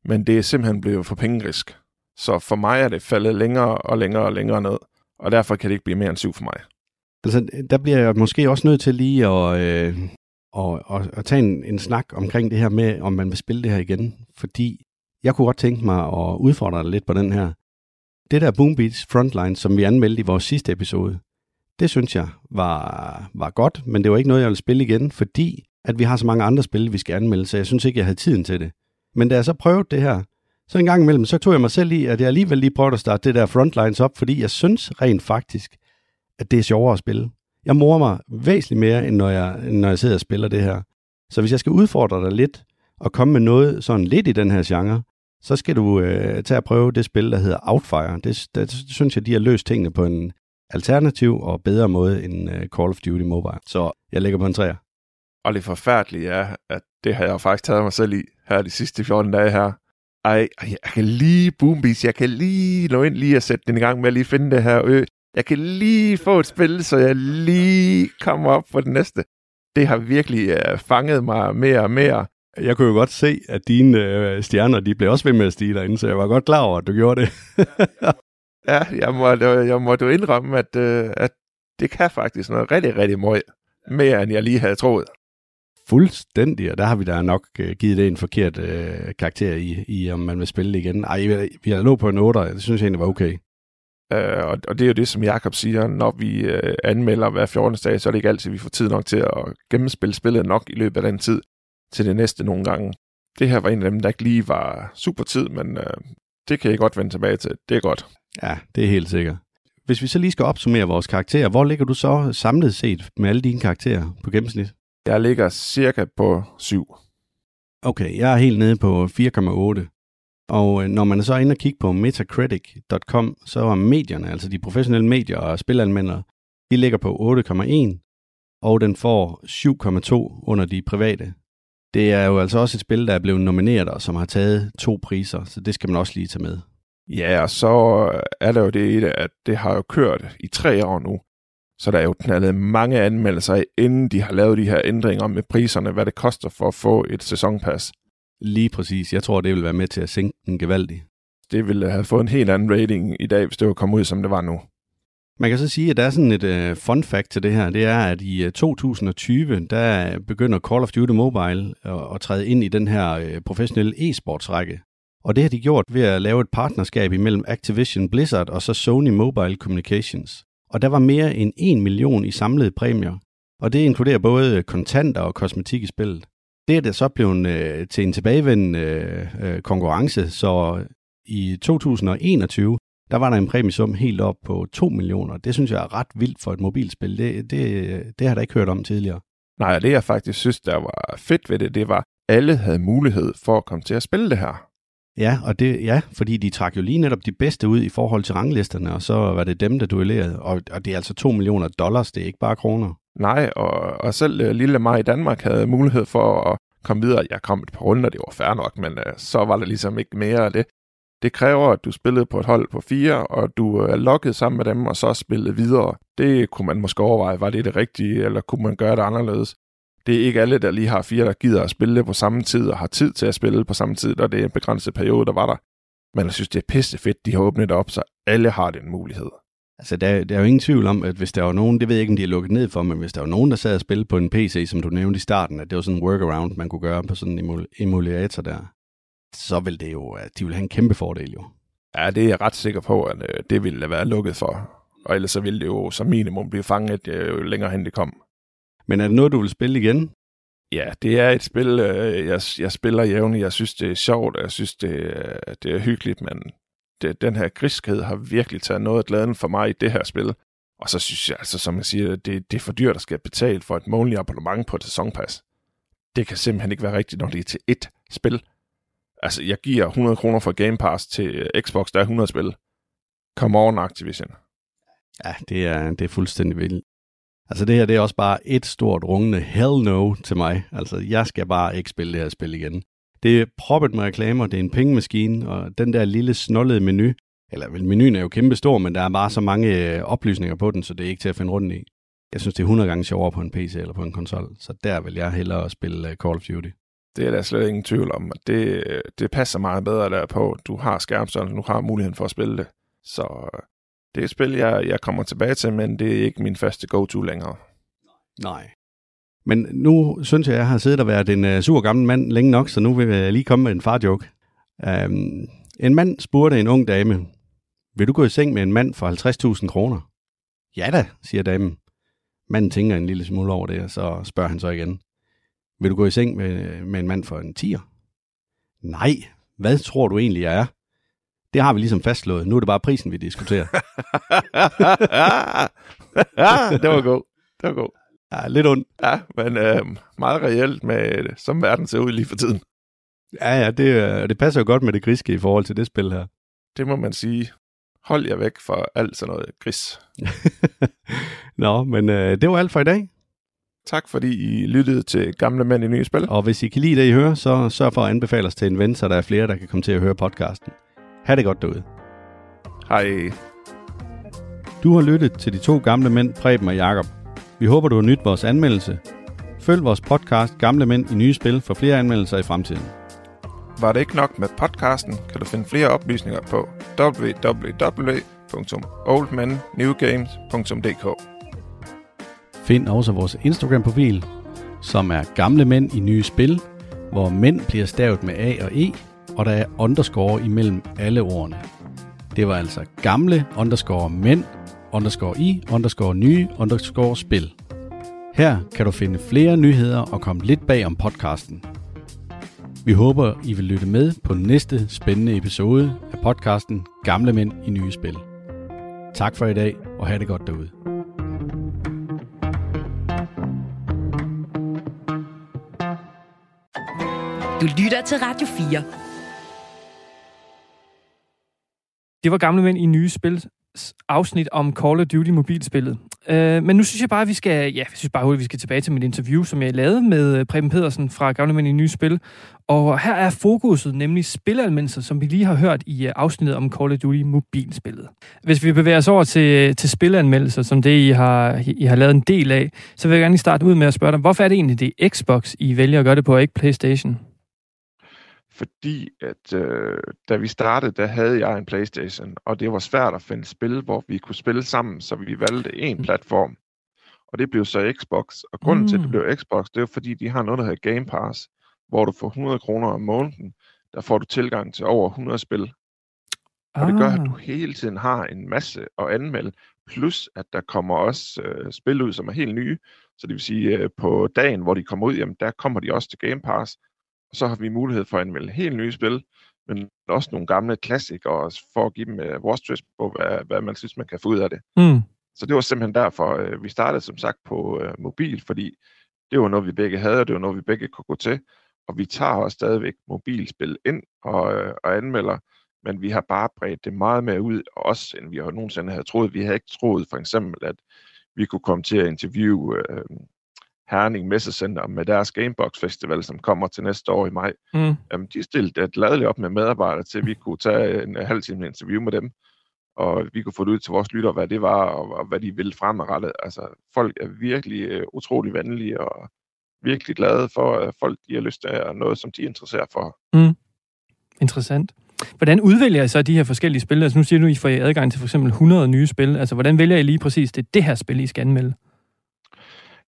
men det er simpelthen blevet for pengerisk. Så for mig er det faldet længere og længere og længere ned og derfor kan det ikke blive mere end syv for mig. Altså, der bliver jeg måske også nødt til lige at, øh, at, at, at tage en, en snak omkring det her med, om man vil spille det her igen, fordi jeg kunne godt tænke mig at udfordre dig lidt på den her. Det der Boombeats Frontline, som vi anmeldte i vores sidste episode, det synes jeg var, var godt, men det var ikke noget, jeg ville spille igen, fordi at vi har så mange andre spil, vi skal anmelde, så jeg synes ikke, jeg havde tiden til det. Men da jeg så prøvede det her, så en gang imellem, så tog jeg mig selv i, at jeg alligevel lige prøvede at starte det der frontlines op, fordi jeg synes rent faktisk, at det er sjovere at spille. Jeg morer mig væsentligt mere, end når jeg, end når jeg sidder og spiller det her. Så hvis jeg skal udfordre dig lidt, og komme med noget sådan lidt i den her genre, så skal du øh, tage og prøve det spil, der hedder Outfire. Det, det, det synes jeg, de har løst tingene på en alternativ og bedre måde end øh, Call of Duty Mobile. Så jeg lægger på en træer. Og det forfærdelige er, at det har jeg faktisk taget mig selv i her de sidste 14 dage her ej, jeg kan lige Boombeats, jeg kan lige nå ind lige og sætte den i gang med at lige finde det her ø. Jeg kan lige få et spil, så jeg lige kommer op på det næste. Det har virkelig øh, fanget mig mere og mere. Jeg kunne jo godt se, at dine øh, stjerner, de blev også ved med at stige derinde, så jeg var godt klar over, at du gjorde det. *laughs* ja, jeg må, jeg må du indrømme, at, uh, at det kan faktisk noget rigtig, rigtig meget mere, end jeg lige havde troet. Fuldstændig, og der har vi da nok uh, givet det en forkert uh, karakter i, i, om man vil spille det igen. Ej, vi har lå på en 8, det synes jeg egentlig var okay. Uh, og, og det er jo det, som Jakob siger, når vi uh, anmelder hver 14. dag, så er det ikke altid, vi får tid nok til at gennemspille spillet nok i løbet af den tid til det næste nogle gange. Det her var en af dem, der ikke lige var super tid, men uh, det kan jeg godt vende tilbage til. Det er godt. Ja, det er helt sikkert. Hvis vi så lige skal opsummere vores karakterer, hvor ligger du så samlet set med alle dine karakterer på gennemsnit? Jeg ligger cirka på 7. Okay, jeg er helt nede på 4,8. Og øh, når man er så inde og kigge på metacritic.com, så er medierne, altså de professionelle medier og spilanmeldere, de ligger på 8,1, og den får 7,2 under de private. Det er jo altså også et spil, der er blevet nomineret og som har taget to priser, så det skal man også lige tage med. Ja, og så er der jo det at det har jo kørt i tre år nu. Så der er jo knaldet mange anmeldelser, inden de har lavet de her ændringer med priserne, hvad det koster for at få et sæsonpas. Lige præcis. Jeg tror, det vil være med til at sænke den gevaldigt. Det ville have fået en helt anden rating i dag, hvis det var kommet ud, som det var nu. Man kan så sige, at der er sådan et uh, fun fact til det her. Det er, at i øh, 2020, der øh, begynder Call of Duty Mobile at, at træde ind i den her uh, professionelle e-sportsrække. Og det har de gjort ved at lave et partnerskab imellem Activision Blizzard og så Sony Mobile Communications. Og der var mere end 1 million i samlede præmier. Og det inkluderer både kontanter og kosmetik i spillet. Det er det så blevet øh, til en tilbagevendende øh, konkurrence, så i 2021, der var der en præmiesum helt op på 2 millioner. Det synes jeg er ret vildt for et mobilspil. Det, det, det har jeg da ikke hørt om tidligere. Nej, det jeg faktisk synes, der var fedt ved det, det var, at alle havde mulighed for at komme til at spille det her. Ja, og det, ja, fordi de trak jo lige netop de bedste ud i forhold til ranglisterne, og så var det dem, der duellerede. Og, og det er altså 2 millioner dollars, det er ikke bare kroner. Nej, og, og selv uh, lille mig i Danmark havde mulighed for at komme videre. Jeg kom et par runder, det var fair nok, men uh, så var der ligesom ikke mere af det. Det kræver, at du spillede på et hold på fire, og du øh, er lukket sammen med dem, og så spillede videre. Det kunne man måske overveje, var det det rigtige, eller kunne man gøre det anderledes? Det er ikke alle, der lige har fire, der gider at spille det på samme tid, og har tid til at spille på samme tid, og det er en begrænset periode, der var der. Men jeg synes, det er pisse fedt, de har åbnet det op, så alle har den mulighed. Altså, der, der er jo ingen tvivl om, at hvis der var nogen, det ved jeg ikke, om de er lukket ned for, men hvis der var nogen, der sad og spillede på en PC, som du nævnte i starten, at det var sådan en workaround, man kunne gøre på sådan en emulator der, så vil det jo, at de vil have en kæmpe fordel jo. Ja, det er jeg ret sikker på, at øh, det ville være lukket for. Og ellers så ville det jo som minimum blive fanget øh, jo længere hen det kom. Men er det noget, du vil spille igen? Ja, det er et spil, øh, jeg, jeg spiller jævnligt. Jeg synes, det er sjovt, og jeg synes, det, det er hyggeligt, men det, den her griskhed har virkelig taget noget af glæden for mig i det her spil. Og så synes jeg, altså, som jeg siger, det, det er for dyrt at skal betale for et månedligt abonnement på et sæsonpas. Det kan simpelthen ikke være rigtigt, når det er til ét spil. Altså, jeg giver 100 kroner for Game Pass til øh, Xbox, der er 100 spil. Come on, Activision. Ja, det er, det er fuldstændig vildt. Altså det her, det er også bare et stort rungende hell no til mig. Altså jeg skal bare ikke spille det her spil igen. Det er proppet med reklamer, det er en pengemaskine, og den der lille snollede menu, eller vel, menuen er jo kæmpe stor, men der er bare så mange øh, oplysninger på den, så det er ikke til at finde rundt i. Jeg synes, det er 100 gange sjovere på en PC eller på en konsol, så der vil jeg hellere spille øh, Call of Duty. Det er der slet ingen tvivl om. Det, øh, det passer meget bedre der på. Du har skærmstørrelsen, du har muligheden for at spille det. Så øh, det er et spil, jeg, jeg kommer tilbage til, men det er ikke min første go-to længere. Nej. Men nu synes jeg, jeg har siddet og været en uh, sur gammel mand længe nok, så nu vil jeg lige komme med en farjoke. Um, øhm, en mand spurgte en ung dame, vil du gå i seng med en mand for 50.000 kroner? Ja da, siger damen. Manden tænker en lille smule over det, og så spørger han så igen. Vil du gå i seng med, med en mand for en tiger? Nej, hvad tror du egentlig, jeg er? Det har vi ligesom fastslået. Nu er det bare prisen, vi diskuterer. *laughs* det var god. Det var god. Ja, lidt ondt. Ja, men øh, meget reelt med, som verden ser ud lige for tiden. Ja, ja, det, øh, det passer jo godt med det griske i forhold til det spil her. Det må man sige. Hold jer væk for alt sådan noget gris. *laughs* Nå, men øh, det var alt for i dag. Tak fordi I lyttede til Gamle Mænd i Nye Spil. Og hvis I kan lide det, I hører, så sørg for at anbefale os til en ven, så der er flere, der kan komme til at høre podcasten. Ha' det godt derude. Hej. Du har lyttet til de to gamle mænd, Preben og Jakob. Vi håber, du har nydt vores anmeldelse. Følg vores podcast Gamle Mænd i Nye Spil for flere anmeldelser i fremtiden. Var det ikke nok med podcasten, kan du finde flere oplysninger på www.oldmennewgames.dk Find også vores Instagram-profil, som er Gamle Mænd i Nye Spil, hvor mænd bliver stavet med A og E, og der er underscore imellem alle ordene. Det var altså gamle underscore mænd, underscore i, underscore nye, underscore spil. Her kan du finde flere nyheder og komme lidt bag om podcasten. Vi håber, I vil lytte med på næste spændende episode af podcasten Gamle Mænd i Nye Spil. Tak for i dag, og have det godt derude. Du lytter til Radio 4. Det var gamle mænd i nye spil afsnit om Call of Duty mobilspillet. Øh, men nu synes jeg bare, at vi skal, ja, jeg synes bare, at vi skal tilbage til mit interview, som jeg lavede med øh, Preben Pedersen fra Gamle Mænd i Nye Spil. Og her er fokuset nemlig spilanmeldelser, som vi lige har hørt i øh, afsnittet om Call of Duty mobilspillet. Hvis vi bevæger os over til, øh, til spilanmeldelser, som det I har, I har lavet en del af, så vil jeg gerne starte ud med at spørge dig, hvorfor er det egentlig det Xbox, I vælger at gøre det på, og ikke Playstation? Fordi at øh, da vi startede, der havde jeg en Playstation, og det var svært at finde spil, hvor vi kunne spille sammen, så vi valgte en mm. platform. Og det blev så Xbox. Og grunden mm. til, at det mm. blev Xbox, det er fordi, de har noget, der hedder Game Pass, hvor du får 100 kroner om måneden, der får du tilgang til over 100 spil. Og det gør, at du ah. hele tiden har en masse at anmelde, plus at der kommer også øh, spil ud, som er helt nye. Så det vil sige, øh, på dagen, hvor de kommer ud, jamen, der kommer de også til Game Pass, og så har vi mulighed for at anmelde helt nye spil, men også nogle gamle klassikere, for at give dem uh, vores twist på, hvad, hvad man synes, man kan få ud af det. Mm. Så det var simpelthen derfor, uh, vi startede som sagt på uh, mobil, fordi det var noget, vi begge havde, og det var noget, vi begge kunne gå til. Og vi tager også stadigvæk mobilspil ind og, uh, og anmelder, men vi har bare bredt det meget mere ud, også end vi har nogensinde havde troet. Vi havde ikke troet for eksempel, at vi kunne komme til at interviewe uh, Herning Messecenter med deres Gamebox Festival, som kommer til næste år i maj. Mm. Jamen, de stillede et ladeligt op med medarbejdere til, at vi kunne tage en halv time interview med dem, og vi kunne få det ud til vores lytter, hvad det var, og, og hvad de ville fremadrettet. Altså, folk er virkelig uh, utrolig venlige, og virkelig glade for, at folk de har lyst til at noget, som de er interesseret for. Mm. Interessant. Hvordan udvælger I så de her forskellige spil? Altså nu siger du, at I får adgang til for eksempel 100 nye spil. Altså hvordan vælger I lige præcis det, det her spil, I skal anmelde?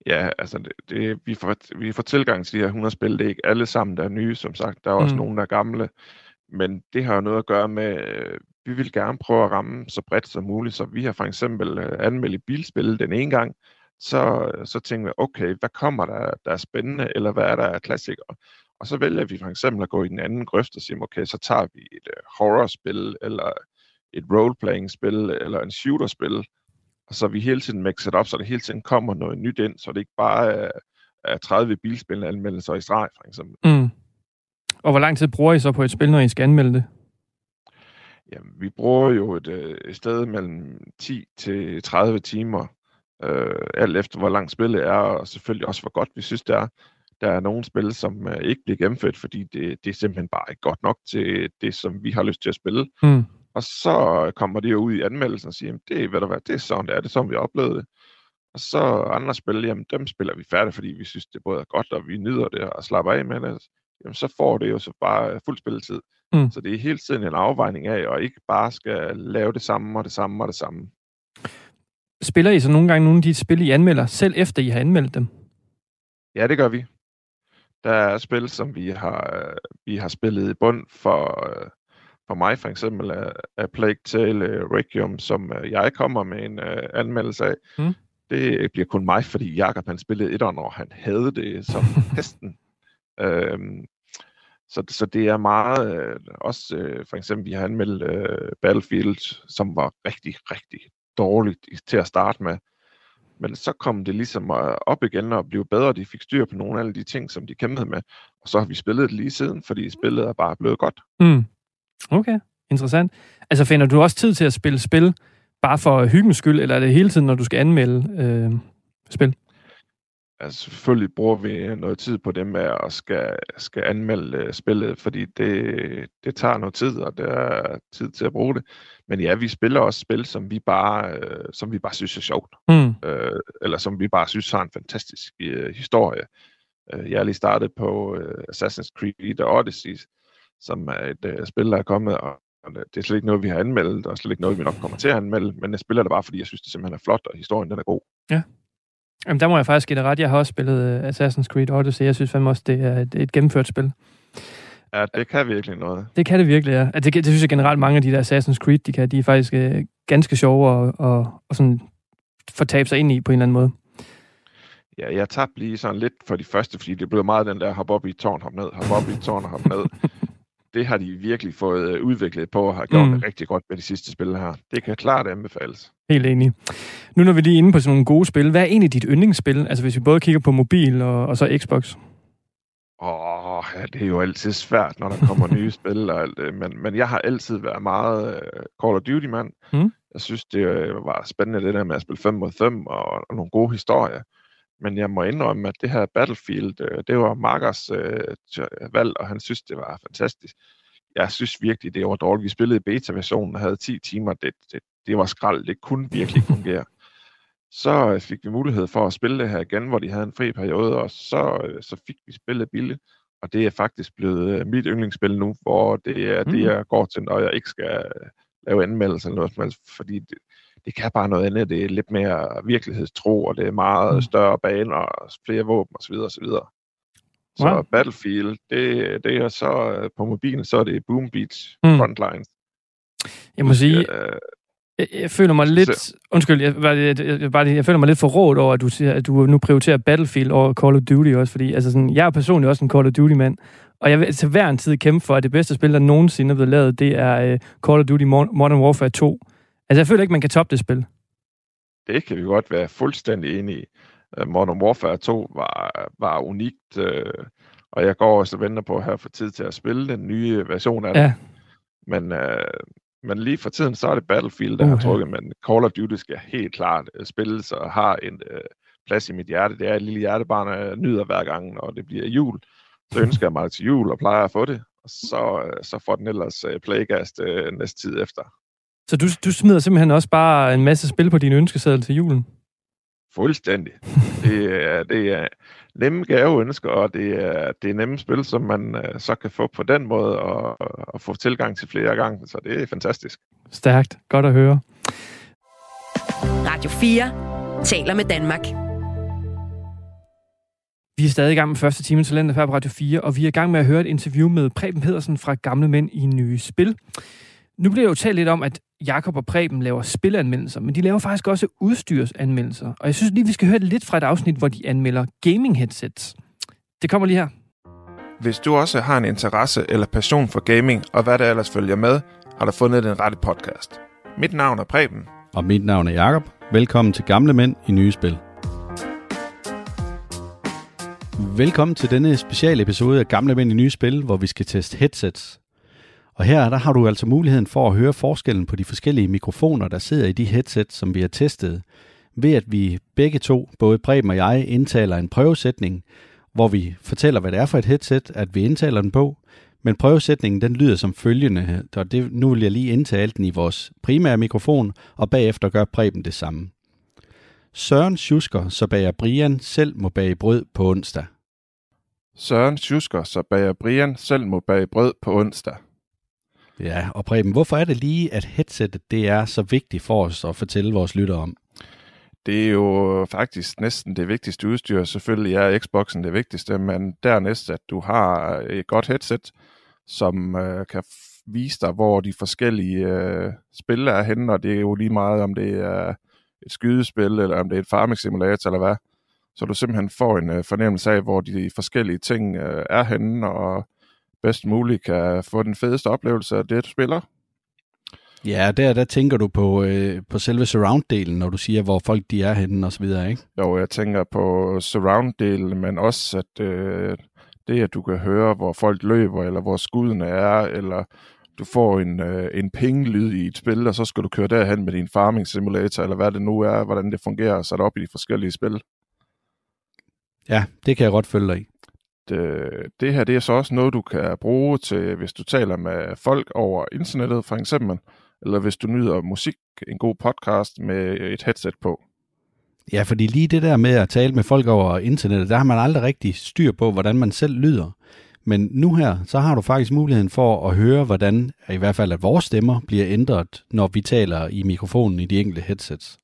Ja, altså det, det, vi, får, vi får tilgang til de her 100 spil. Det er ikke alle sammen, der er nye, som sagt. Der er også mm. nogle, der er gamle. Men det har noget at gøre med, øh, vi vil gerne prøve at ramme så bredt som muligt. Så vi har for eksempel øh, anmeldt bilspil den ene gang. Så, så tænker vi, okay, hvad kommer der, der er spændende, eller hvad er der af klassikere? Og så vælger vi for eksempel at gå i den anden grøft og sige, okay, så tager vi et uh, horrorspil, eller et roleplaying-spil, eller en shooterspil, og så vi hele tiden mixet op, så der hele tiden kommer noget nyt ind, så det ikke bare er, er 30 bilspil anmeldelser i streg, for eksempel. Mm. Og hvor lang tid bruger I så på et spil, når I skal anmelde det? Jamen, vi bruger jo et, øh, et sted mellem 10 til 30 timer, øh, alt efter hvor langt spillet er, og selvfølgelig også hvor godt vi synes, det er. Der er nogle spil, som øh, ikke bliver gennemført, fordi det, det er simpelthen bare ikke godt nok til det, som vi har lyst til at spille. Mm. Og så kommer det jo ud i anmeldelsen og siger, det, ved du hvad, det er sådan, det er, det er sådan, vi oplevede det. Og så andre spil, jamen dem spiller vi færdigt, fordi vi synes, det både er godt, og vi nyder det og slapper af med det. Jamen så får det jo så bare fuld spilletid. Mm. Så det er hele tiden en afvejning af, og ikke bare skal lave det samme og det samme og det samme. Spiller I så nogle gange nogle af de spil, I anmelder, selv efter I har anmeldt dem? Ja, det gør vi. Der er spil, som vi har, vi har spillet i bund for, for mig for eksempel er, er Plague Tale uh, Requiem, som uh, jeg kommer med en uh, anmeldelse af. Mm. Det bliver kun mig, fordi Jakob han spillede et og han havde det som *laughs* hesten. Øhm, så, så det er meget, øh, også øh, for eksempel, vi har anmeldt øh, Battlefield, som var rigtig, rigtig dårligt til at starte med. Men så kom det ligesom op igen og blev bedre. De fik styr på nogle af alle de ting, som de kæmpede med. Og så har vi spillet det lige siden, fordi spillet er bare blevet godt. Mm. Okay, interessant. Altså finder du også tid til at spille spil, bare for hyggens skyld, eller er det hele tiden, når du skal anmelde øh, spil? Altså selvfølgelig bruger vi noget tid på det med at skal, skal anmelde øh, spillet, fordi det, det tager noget tid, og det er tid til at bruge det. Men ja, vi spiller også spil, som vi bare, øh, som vi bare synes er sjovt, Mm. øh, eller som vi bare synes har en fantastisk øh, historie. Øh, jeg er lige startet på øh, Assassin's Creed og Odyssey, som er et øh, spil, der er kommet, og det er slet ikke noget, vi har anmeldt, og slet ikke noget, vi nok kommer til at anmelde, men jeg spiller det bare, fordi jeg synes, det simpelthen er flot, og historien den er god. Jamen, der må jeg faktisk give dig ret. Jeg har også spillet uh, Assassin's Creed Odyssey. Jeg synes fandme også, det er et, et gennemført spil. Ja, det kan virkelig noget. Det kan det virkelig, ja. Altså, det, det synes jeg generelt, mange af de der Assassin's Creed, de, kan, de er faktisk uh, ganske sjove og, og, og sådan fortabe sig ind i på en eller anden måde. Ja, jeg tabte lige sådan lidt for de første, fordi det blev meget den der hop op i tårn, hop ned, hop op i tårn hop ned. *laughs* det har de virkelig fået øh, udviklet på og har gjort Mm. det rigtig godt med de sidste spil her. Det kan klart anbefales. Helt enig. Nu når vi lige er inde på sådan nogle gode spil, hvad er egentlig dit yndlingsspil? Altså hvis vi både kigger på mobil og, og så Xbox. Åh, ja, det er jo altid svært, når der kommer nye *laughs* spil og alt det, men, men jeg har altid været meget uh, Call of Duty-mand. Mm. Jeg synes, det øh, var spændende det der med at spille 5 mod 5 og, og nogle gode historier. Men jeg må indrømme, at det her Battlefield, øh, det var Markers øh, valg, og han synes, det var fantastisk. Jeg synes virkelig, det var dårligt. Vi spillede beta-versionen og havde 10 timer. Det, det, det var skrald. Det kunne virkelig ikke fungere. Så øh, fik vi mulighed for at spille det her igen, hvor de havde en fri periode, og så, øh, så fik vi spillet billigt. Og det er faktisk blevet øh, mit yndlingsspil nu, hvor det er det, Mm. jeg går til, når jeg ikke skal lave anmeldelser eller noget som helst, fordi det, det kan bare noget andet. Det er lidt mere virkelighedstro, og det er meget Mm. større baner, og flere våben osv. osv. Så Wow. Battlefield, det, det er så øh, på mobilen, så er det Boom Beach Mm. Frontlines. Jeg må sige, Øh, jeg, jeg føler mig lidt... Undskyld, jeg, bare, jeg, jeg, bare, jeg føler mig lidt forrådt over, at du, siger, at du nu prioriterer Battlefield over Call of Duty også, fordi altså sådan, jeg er personligt også en Call of Duty-mand, og jeg vil til hver en tid kæmpe for, at det bedste spil, der nogensinde er blevet lavet, det er uh, Call of Duty Mo- Modern Warfare 2. Altså, jeg føler ikke, man kan toppe det spil. det kan vi godt være fuldstændig enige i. Øh, Modern Warfare 2 var, var unikt, øh, og jeg går også og venter på her for tid til at spille den nye version af det. Ja. Men, øh, men lige for tiden, så er det Battlefield, der Uha. har trukket, men Call of Duty skal helt klart øh, spilles og har en øh, plads i mit hjerte. Det er et lille hjertebarn, og jeg nyder hver gang, når det bliver jul. Så *laughs* ønsker jeg mig til jul og plejer at få det, og så, øh, så får den ellers øh, playgast øh, næste tid efter. Så du, du smider simpelthen også bare en masse spil på din ønskeseddel til julen? Fuldstændig. *laughs* Det er, det er nemme gaveønsker, og det er, det er nemme spil, som man øh, så kan få på den måde og, og få tilgang til flere gange. Så det er fantastisk. Stærkt. Godt at høre. Radio 4 taler med Danmark. Vi er stadig i gang med første time Talenter her på Radio 4, og vi er i gang med at høre et interview med Preben Pedersen fra Gamle Mænd i Nye Spil. Nu bliver der jo talt lidt om, at Jakob og Preben laver spilanmeldelser, men de laver faktisk også udstyrsanmeldelser. Og jeg synes lige, vi skal høre lidt fra et afsnit, hvor de anmelder gaming headsets. Det kommer lige her. Hvis du også har en interesse eller passion for gaming, og hvad der ellers følger med, har du fundet den rette podcast. Mit navn er Preben. Og mit navn er Jakob. Velkommen til Gamle Mænd i Nye Spil. Velkommen til denne speciale episode af Gamle Mænd i Nye Spil, hvor vi skal teste headsets. Og her der har du altså muligheden for at høre forskellen på de forskellige mikrofoner, der sidder i de headsets, som vi har testet, ved at vi begge to, både Preben og jeg, indtaler en prøvesætning, hvor vi fortæller, hvad det er for et headset, at vi indtaler den på, men prøvesætningen den lyder som følgende, og det, nu vil jeg lige indtale den i vores primære mikrofon, og bagefter gør Preben det samme. Søren Schusker, så bager Brian selv må bage brød på onsdag. Søren Schusker, så bager Brian selv må bage brød på onsdag. Ja, og Preben, hvorfor er det lige, at headsetet det er så vigtigt for os at fortælle vores lyttere om? Det er jo faktisk næsten det vigtigste udstyr. Selvfølgelig er Xboxen det vigtigste, men dernæst, at du har et godt headset, som øh, kan vise dig, hvor de forskellige øh, spil er henne, og det er jo lige meget, om det er et skydespil, eller om det er et farming simulator, eller hvad. Så du simpelthen får en øh, fornemmelse af, hvor de forskellige ting øh, er henne, og bedst muligt kan få den fedeste oplevelse af det, du spiller. Ja, der, der tænker du på, øh, på selve surround-delen, når du siger, hvor folk de er henne og så videre, ikke? Jo, jeg tænker på surround-delen, men også at øh, det, at du kan høre, hvor folk løber, eller hvor skuddene er, eller du får en, øh, en ping-lyd i et spil, og så skal du køre derhen med din farming simulator, eller hvad det nu er, hvordan det fungerer, sat op i de forskellige spil. Ja, det kan jeg godt følge dig i øh, det her det er så også noget, du kan bruge til, hvis du taler med folk over internettet for eksempel, eller hvis du nyder musik, en god podcast med et headset på. Ja, fordi lige det der med at tale med folk over internettet, der har man aldrig rigtig styr på, hvordan man selv lyder. Men nu her, så har du faktisk muligheden for at høre, hvordan i hvert fald at vores stemmer bliver ændret, når vi taler i mikrofonen i de enkelte headsets.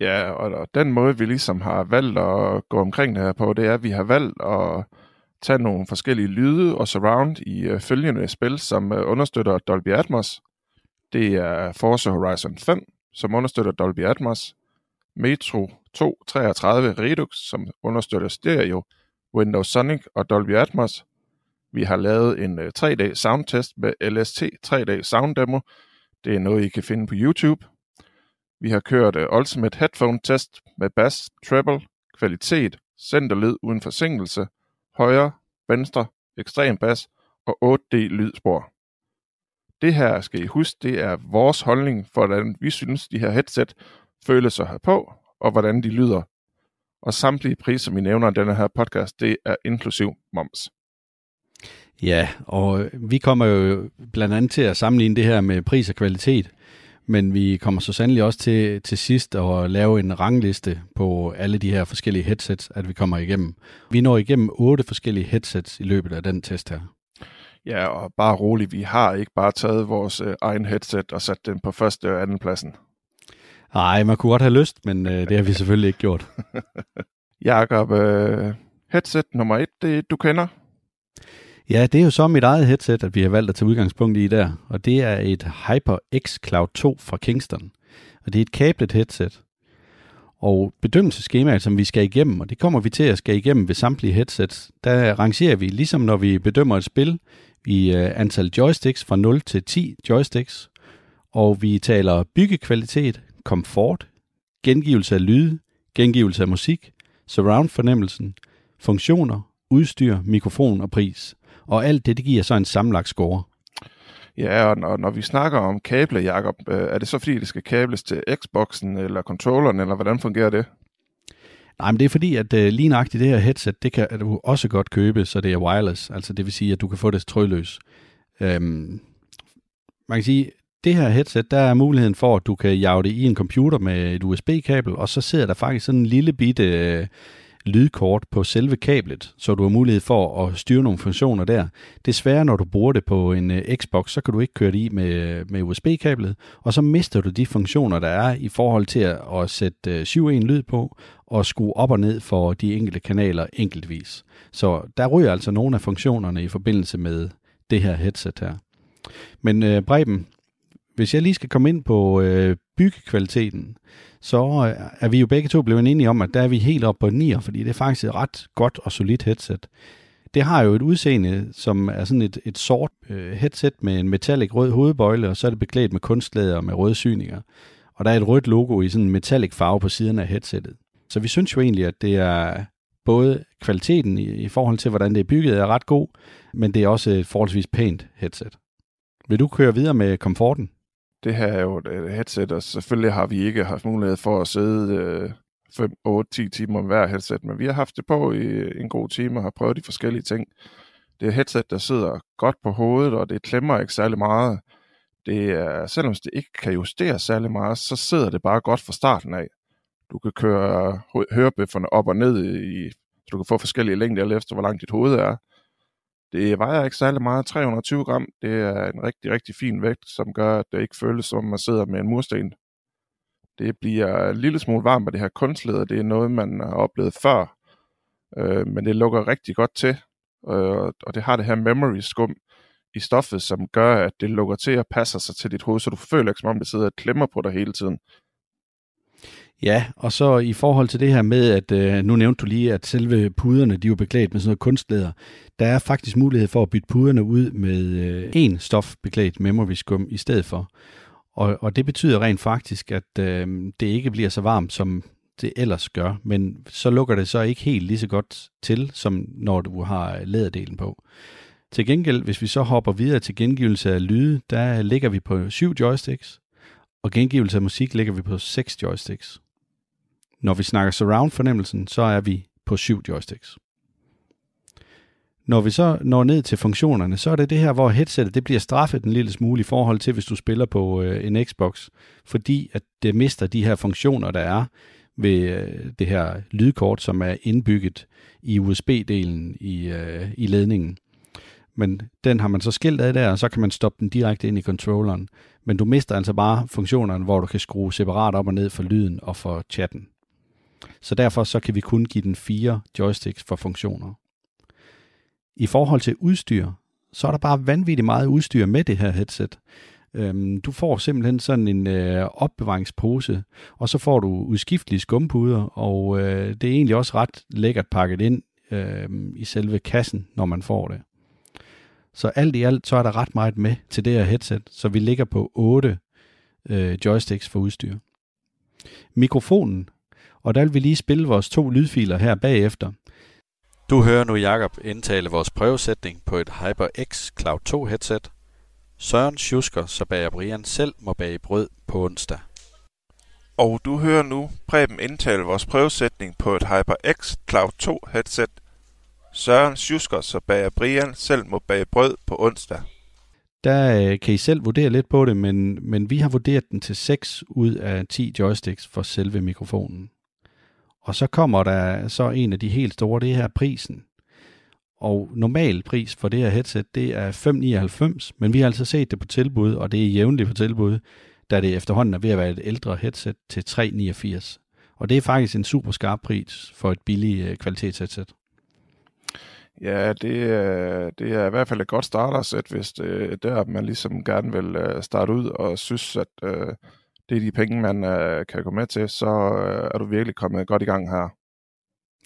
Ja, og, og den måde, vi ligesom har valgt at gå omkring det her på, det er, at vi har valgt at tage nogle forskellige lyde og surround i øh, følgende spil, som øh, understøtter Dolby Atmos. Det er Forza Horizon 5, som understøtter Dolby Atmos. Metro 233 Redux, som understøtter stereo, Windows Sonic og Dolby Atmos. Vi har lavet en øh, 3D soundtest med LST 3D Sound Demo. Det er noget, I kan finde på YouTube. Vi har kørt uh, Ultimate Headphone Test med bass, treble, kvalitet, centerlyd uden forsinkelse, højre, venstre, ekstrem bas og 8D lydspor. Det her skal I huske, det er vores holdning for, hvordan vi synes, de her headset føles sig have på, og hvordan de lyder. Og samtlige priser, som vi nævner i denne her podcast, det er inklusiv moms. Ja, og vi kommer jo blandt andet til at sammenligne det her med pris og kvalitet, men vi kommer så sandelig også til, til sidst at lave en rangliste på alle de her forskellige headsets, at vi kommer igennem. Vi når igennem otte forskellige headsets i løbet af den test her. Ja, og bare roligt, vi har ikke bare taget vores øh, egen headset og sat den på første og anden pladsen. Nej, man kunne godt have lyst, men øh, det har vi selvfølgelig ikke gjort. *laughs* Jakob, øh, headset nummer et, det du kender? Ja, det er jo så mit eget headset, at vi har valgt at tage udgangspunkt i der, og det er et HyperX Cloud 2 fra Kingston. Og det er et kablet headset. Og bedømmelsesskemaet, som vi skal igennem, og det kommer vi til at skal igennem ved samtlige headsets, der rangerer vi, ligesom når vi bedømmer et spil, i øh, antal joysticks fra 0 til 10 joysticks, og vi taler byggekvalitet, komfort, gengivelse af lyde, gengivelse af musik, surround-fornemmelsen, funktioner, udstyr, mikrofon og pris. Og alt det, det giver så en sammenlagt score. Ja, og når, når vi snakker om kable, Jacob, øh, er det så fordi, det skal kables til Xboxen eller controlleren, eller hvordan fungerer det? Nej, men det er fordi, at uh, lige nøjagtigt det her headset, det kan du også godt købe, så det er wireless. Altså det vil sige, at du kan få det trådløs. Øhm, man kan sige, det her headset, der er muligheden for, at du kan jage det i en computer med et USB-kabel, og så sidder der faktisk sådan en lille bitte uh, lydkort på selve kablet, så du har mulighed for at styre nogle funktioner der. Desværre, når du bruger det på en øh, Xbox, så kan du ikke køre det i med, øh, med USB-kablet, og så mister du de funktioner, der er i forhold til at, sætte øh, 7.1 lyd på, og skrue op og ned for de enkelte kanaler enkeltvis. Så der ryger altså nogle af funktionerne i forbindelse med det her headset her. Men øh, Breben, hvis jeg lige skal komme ind på øh, byggekvaliteten, så øh, er vi jo begge to blevet enige om, at der er vi helt oppe på 9, fordi det er faktisk et ret godt og solidt headset. Det har jo et udseende, som er sådan et, et sort øh, headset med en metallic rød hovedbøjle, og så er det beklædt med kunstlæder med røde syninger. Og der er et rødt logo i sådan en metallic farve på siden af headsettet. Så vi synes jo egentlig, at det er både kvaliteten i, i forhold til, hvordan det er bygget, er ret god, men det er også et forholdsvis pænt headset. Vil du køre videre med komforten? Det her er jo et headset, og selvfølgelig har vi ikke haft mulighed for at sidde øh, 5, 8, 10 timer med hver headset, men vi har haft det på i en god time og har prøvet de forskellige ting. Det er et headset, der sidder godt på hovedet, og det klemmer ikke særlig meget. Det er, selvom det ikke kan justeres særlig meget, så sidder det bare godt fra starten af. Du kan køre hørebøfferne op og ned, i, så du kan få forskellige længder, alt efter hvor langt dit hoved er. Det vejer ikke særlig meget, 320 gram. Det er en rigtig, rigtig fin vægt, som gør, at det ikke føles som, man sidder med en mursten. Det bliver en lille smule varmt med det her kunstlæder. Det er noget, man har oplevet før, øh, men det lukker rigtig godt til. Øh, og det har det her memory skum i stoffet, som gør, at det lukker til og passer sig til dit hoved, så du føler ikke, som om det sidder og klemmer på dig hele tiden. Ja, og så i forhold til det her med, at øh, nu nævnte du lige, at selve puderne, de er jo beklædt med sådan noget kunstlæder. Der er faktisk mulighed for at bytte puderne ud med øh, stof stofbeklædt memory skum i stedet for. Og, og det betyder rent faktisk, at øh, det ikke bliver så varmt, som det ellers gør, men så lukker det så ikke helt lige så godt til, som når du har læderdelen på. Til gengæld, hvis vi så hopper videre til gengivelse af lyde, der ligger vi på syv joysticks, og gengivelse af musik ligger vi på seks joysticks. Når vi snakker surround-fornemmelsen, så er vi på syv joysticks. Når vi så når ned til funktionerne, så er det det her, hvor headsetet det bliver straffet en lille smule i forhold til, hvis du spiller på øh, en Xbox, fordi at det mister de her funktioner, der er ved øh, det her lydkort, som er indbygget i USB-delen i, øh, i ledningen. Men den har man så skilt af der, og så kan man stoppe den direkte ind i controlleren. Men du mister altså bare funktionerne, hvor du kan skrue separat op og ned for lyden og for chatten. Så derfor så kan vi kun give den fire joysticks for funktioner. I forhold til udstyr, så er der bare vanvittigt meget udstyr med det her headset. Øhm, du får simpelthen sådan en øh, opbevaringspose, og så får du udskiftelige skumpuder, og øh, det er egentlig også ret lækkert pakket ind øh, i selve kassen, når man får det. Så alt i alt, så er der ret meget med til det her headset, så vi ligger på 8 øh, joysticks for udstyr. Mikrofonen, og der vil vi lige spille vores to lydfiler her bagefter. Du hører nu Jakob indtale vores prøvesætning på et HyperX Cloud 2 headset. Søren Schusker, så bager Brian selv må bage brød på onsdag. Og du hører nu Preben indtale vores prøvesætning på et HyperX Cloud 2 headset. Søren Schusker, så bager Brian selv må bage brød på onsdag. Der øh, kan I selv vurdere lidt på det, men, men vi har vurderet den til 6 ud af 10 joysticks for selve mikrofonen. Og så kommer der så en af de helt store, det her prisen. Og normal pris for det her headset, det er 5,99, men vi har altså set det på tilbud, og det er jævnligt på tilbud, da det efterhånden er ved at være et ældre headset til 3,89. Og det er faktisk en super skarp pris for et billigt øh, kvalitetsheadset. Ja, det, er, det er i hvert fald et godt startersæt, hvis øh, det er der, man ligesom gerne vil starte ud og synes, at øh, det er de penge, man øh, kan gå med til, så øh, er du virkelig kommet godt i gang her.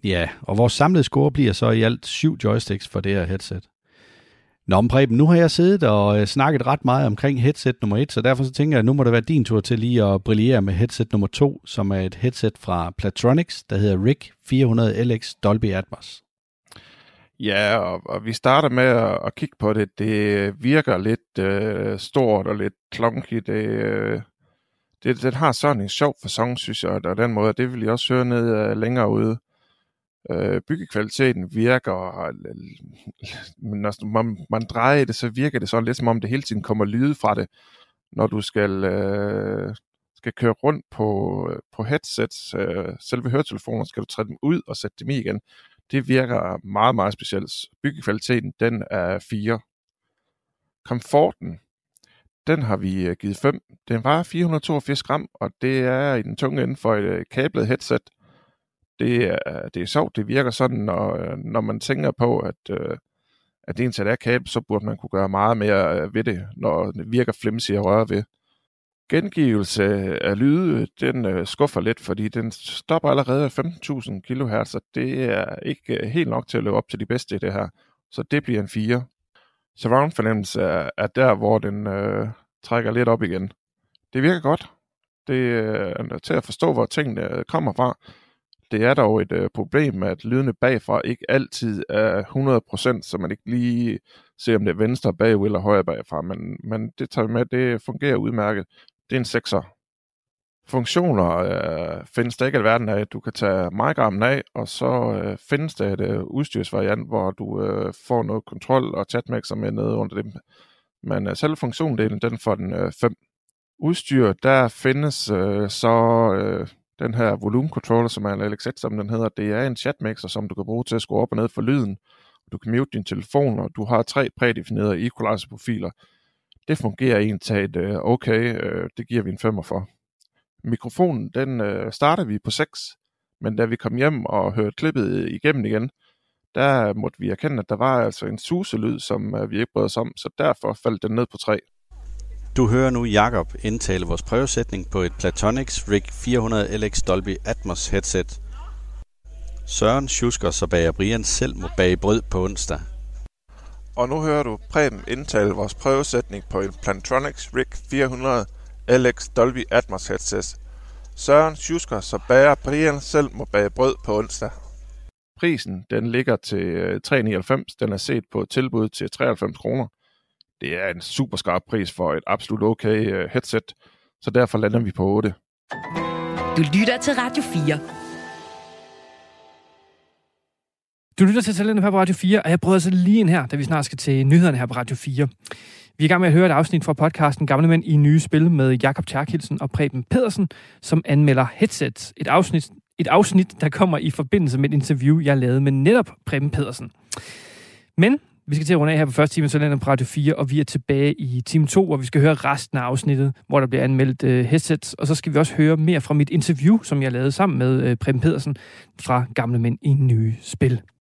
Ja, og vores samlede score bliver så i alt syv joysticks for det her headset. Nå, men Preben, nu har jeg siddet og øh, snakket ret meget omkring headset nummer 1, så derfor så tænker jeg, at nu må det være din tur til lige at brillere med headset nummer 2, som er et headset fra Platronics, der hedder RIG 400 LX Dolby Atmos. Ja, og, og vi starter med at, at kigge på det. Det virker lidt øh, stort og lidt klonky. Det, øh, det, det har sådan en sjov fasong, synes jeg, og den måde, det vil jeg også høre ned øh, længere ude. Øh, byggekvaliteten virker, og, når altså, man, man drejer det, så virker det sådan lidt som om det hele tiden kommer lyde fra det, når du skal, øh, skal køre rundt på, øh, på headsets, øh, selve høretelefoner, skal du træde dem ud og sætte dem i igen. Det virker meget, meget specielt. Byggekvaliteten, den er 4. Komforten, den har vi øh, givet 5. Den var 482 gram, og det er i den tunge ende for et øh, kablet headset. Det er, øh, det er sjovt, det virker sådan, når, når man tænker på, at, at det egentlig er kabel, så burde man kunne gøre meget mere ved det, når det virker flimsy at røre ved. Gengivelse af lyde, den skuffer lidt, fordi den stopper allerede 15.000 kHz, og det er ikke helt nok til at løbe op til de bedste i det her. Så det bliver en 4 surround fornemmelse er, er der, hvor den øh, trækker lidt op igen. Det virker godt. Det øh, er til at forstå, hvor tingene øh, kommer fra. Det er dog et øh, problem, at lydene bagfra ikke altid er 100%, så man ikke lige ser, om det er venstre bagud eller højre bagfra, men, men det tager vi med, det fungerer udmærket. Det er en 6'er funktioner øh, findes der ikke i verden af. Du kan tage mic af, og så øh, findes der et øh, udstyrsvariant, hvor du øh, får noget kontrol og chatmixer med nede under dem. Men øh, selve funktiondelen, den får den 5. Øh, Udstyr, der findes øh, så øh, den her volume controller, som er en LX1, som den hedder. Det er en chatmixer, som du kan bruge til at skrue op og ned for lyden. Du kan mute din telefon, og du har tre prædefinerede equalizer-profiler. Det fungerer egentlig øh, okay. Øh, det giver vi en 5 for mikrofonen, den øh, starter vi på 6, men da vi kom hjem og hørte klippet igennem igen, der måtte vi erkende, at der var altså en suselyd, som øh, vi ikke brød os om, så derfor faldt den ned på 3. Du hører nu Jakob indtale vores prøvesætning på et Platonix RIG 400 LX Dolby Atmos headset. Søren Schusker så bager Brian selv må bage brød på onsdag. Og nu hører du Preben indtale vores prøvesætning på en Plantronics RIG 400 LX Dolby Atmos headset. Søren Schusker, så bager Brian selv må bage brød på onsdag. Prisen den ligger til 3,99. Øh, den er set på tilbud til 93 kroner. Det er en super skarp pris for et absolut okay øh, headset, så derfor lander vi på 8. Du lytter til Radio 4. Du lytter til Talenter her på Radio 4, og jeg prøver altså lige ind her, da vi snart skal til nyhederne her på Radio 4. Vi er i gang med at høre et afsnit fra podcasten Gamle Mænd i nye spil med Jakob Tjerkildsen og Preben Pedersen, som anmelder Headsets. Et afsnit, et afsnit, der kommer i forbindelse med et interview, jeg lavede med netop Preben Pedersen. Men vi skal til at runde af her på første time, så på Radio 4, og vi er tilbage i time 2, hvor vi skal høre resten af afsnittet, hvor der bliver anmeldt øh, headsets. Og så skal vi også høre mere fra mit interview, som jeg lavede sammen med øh, Preben Pedersen fra Gamle Mænd i Nye Spil.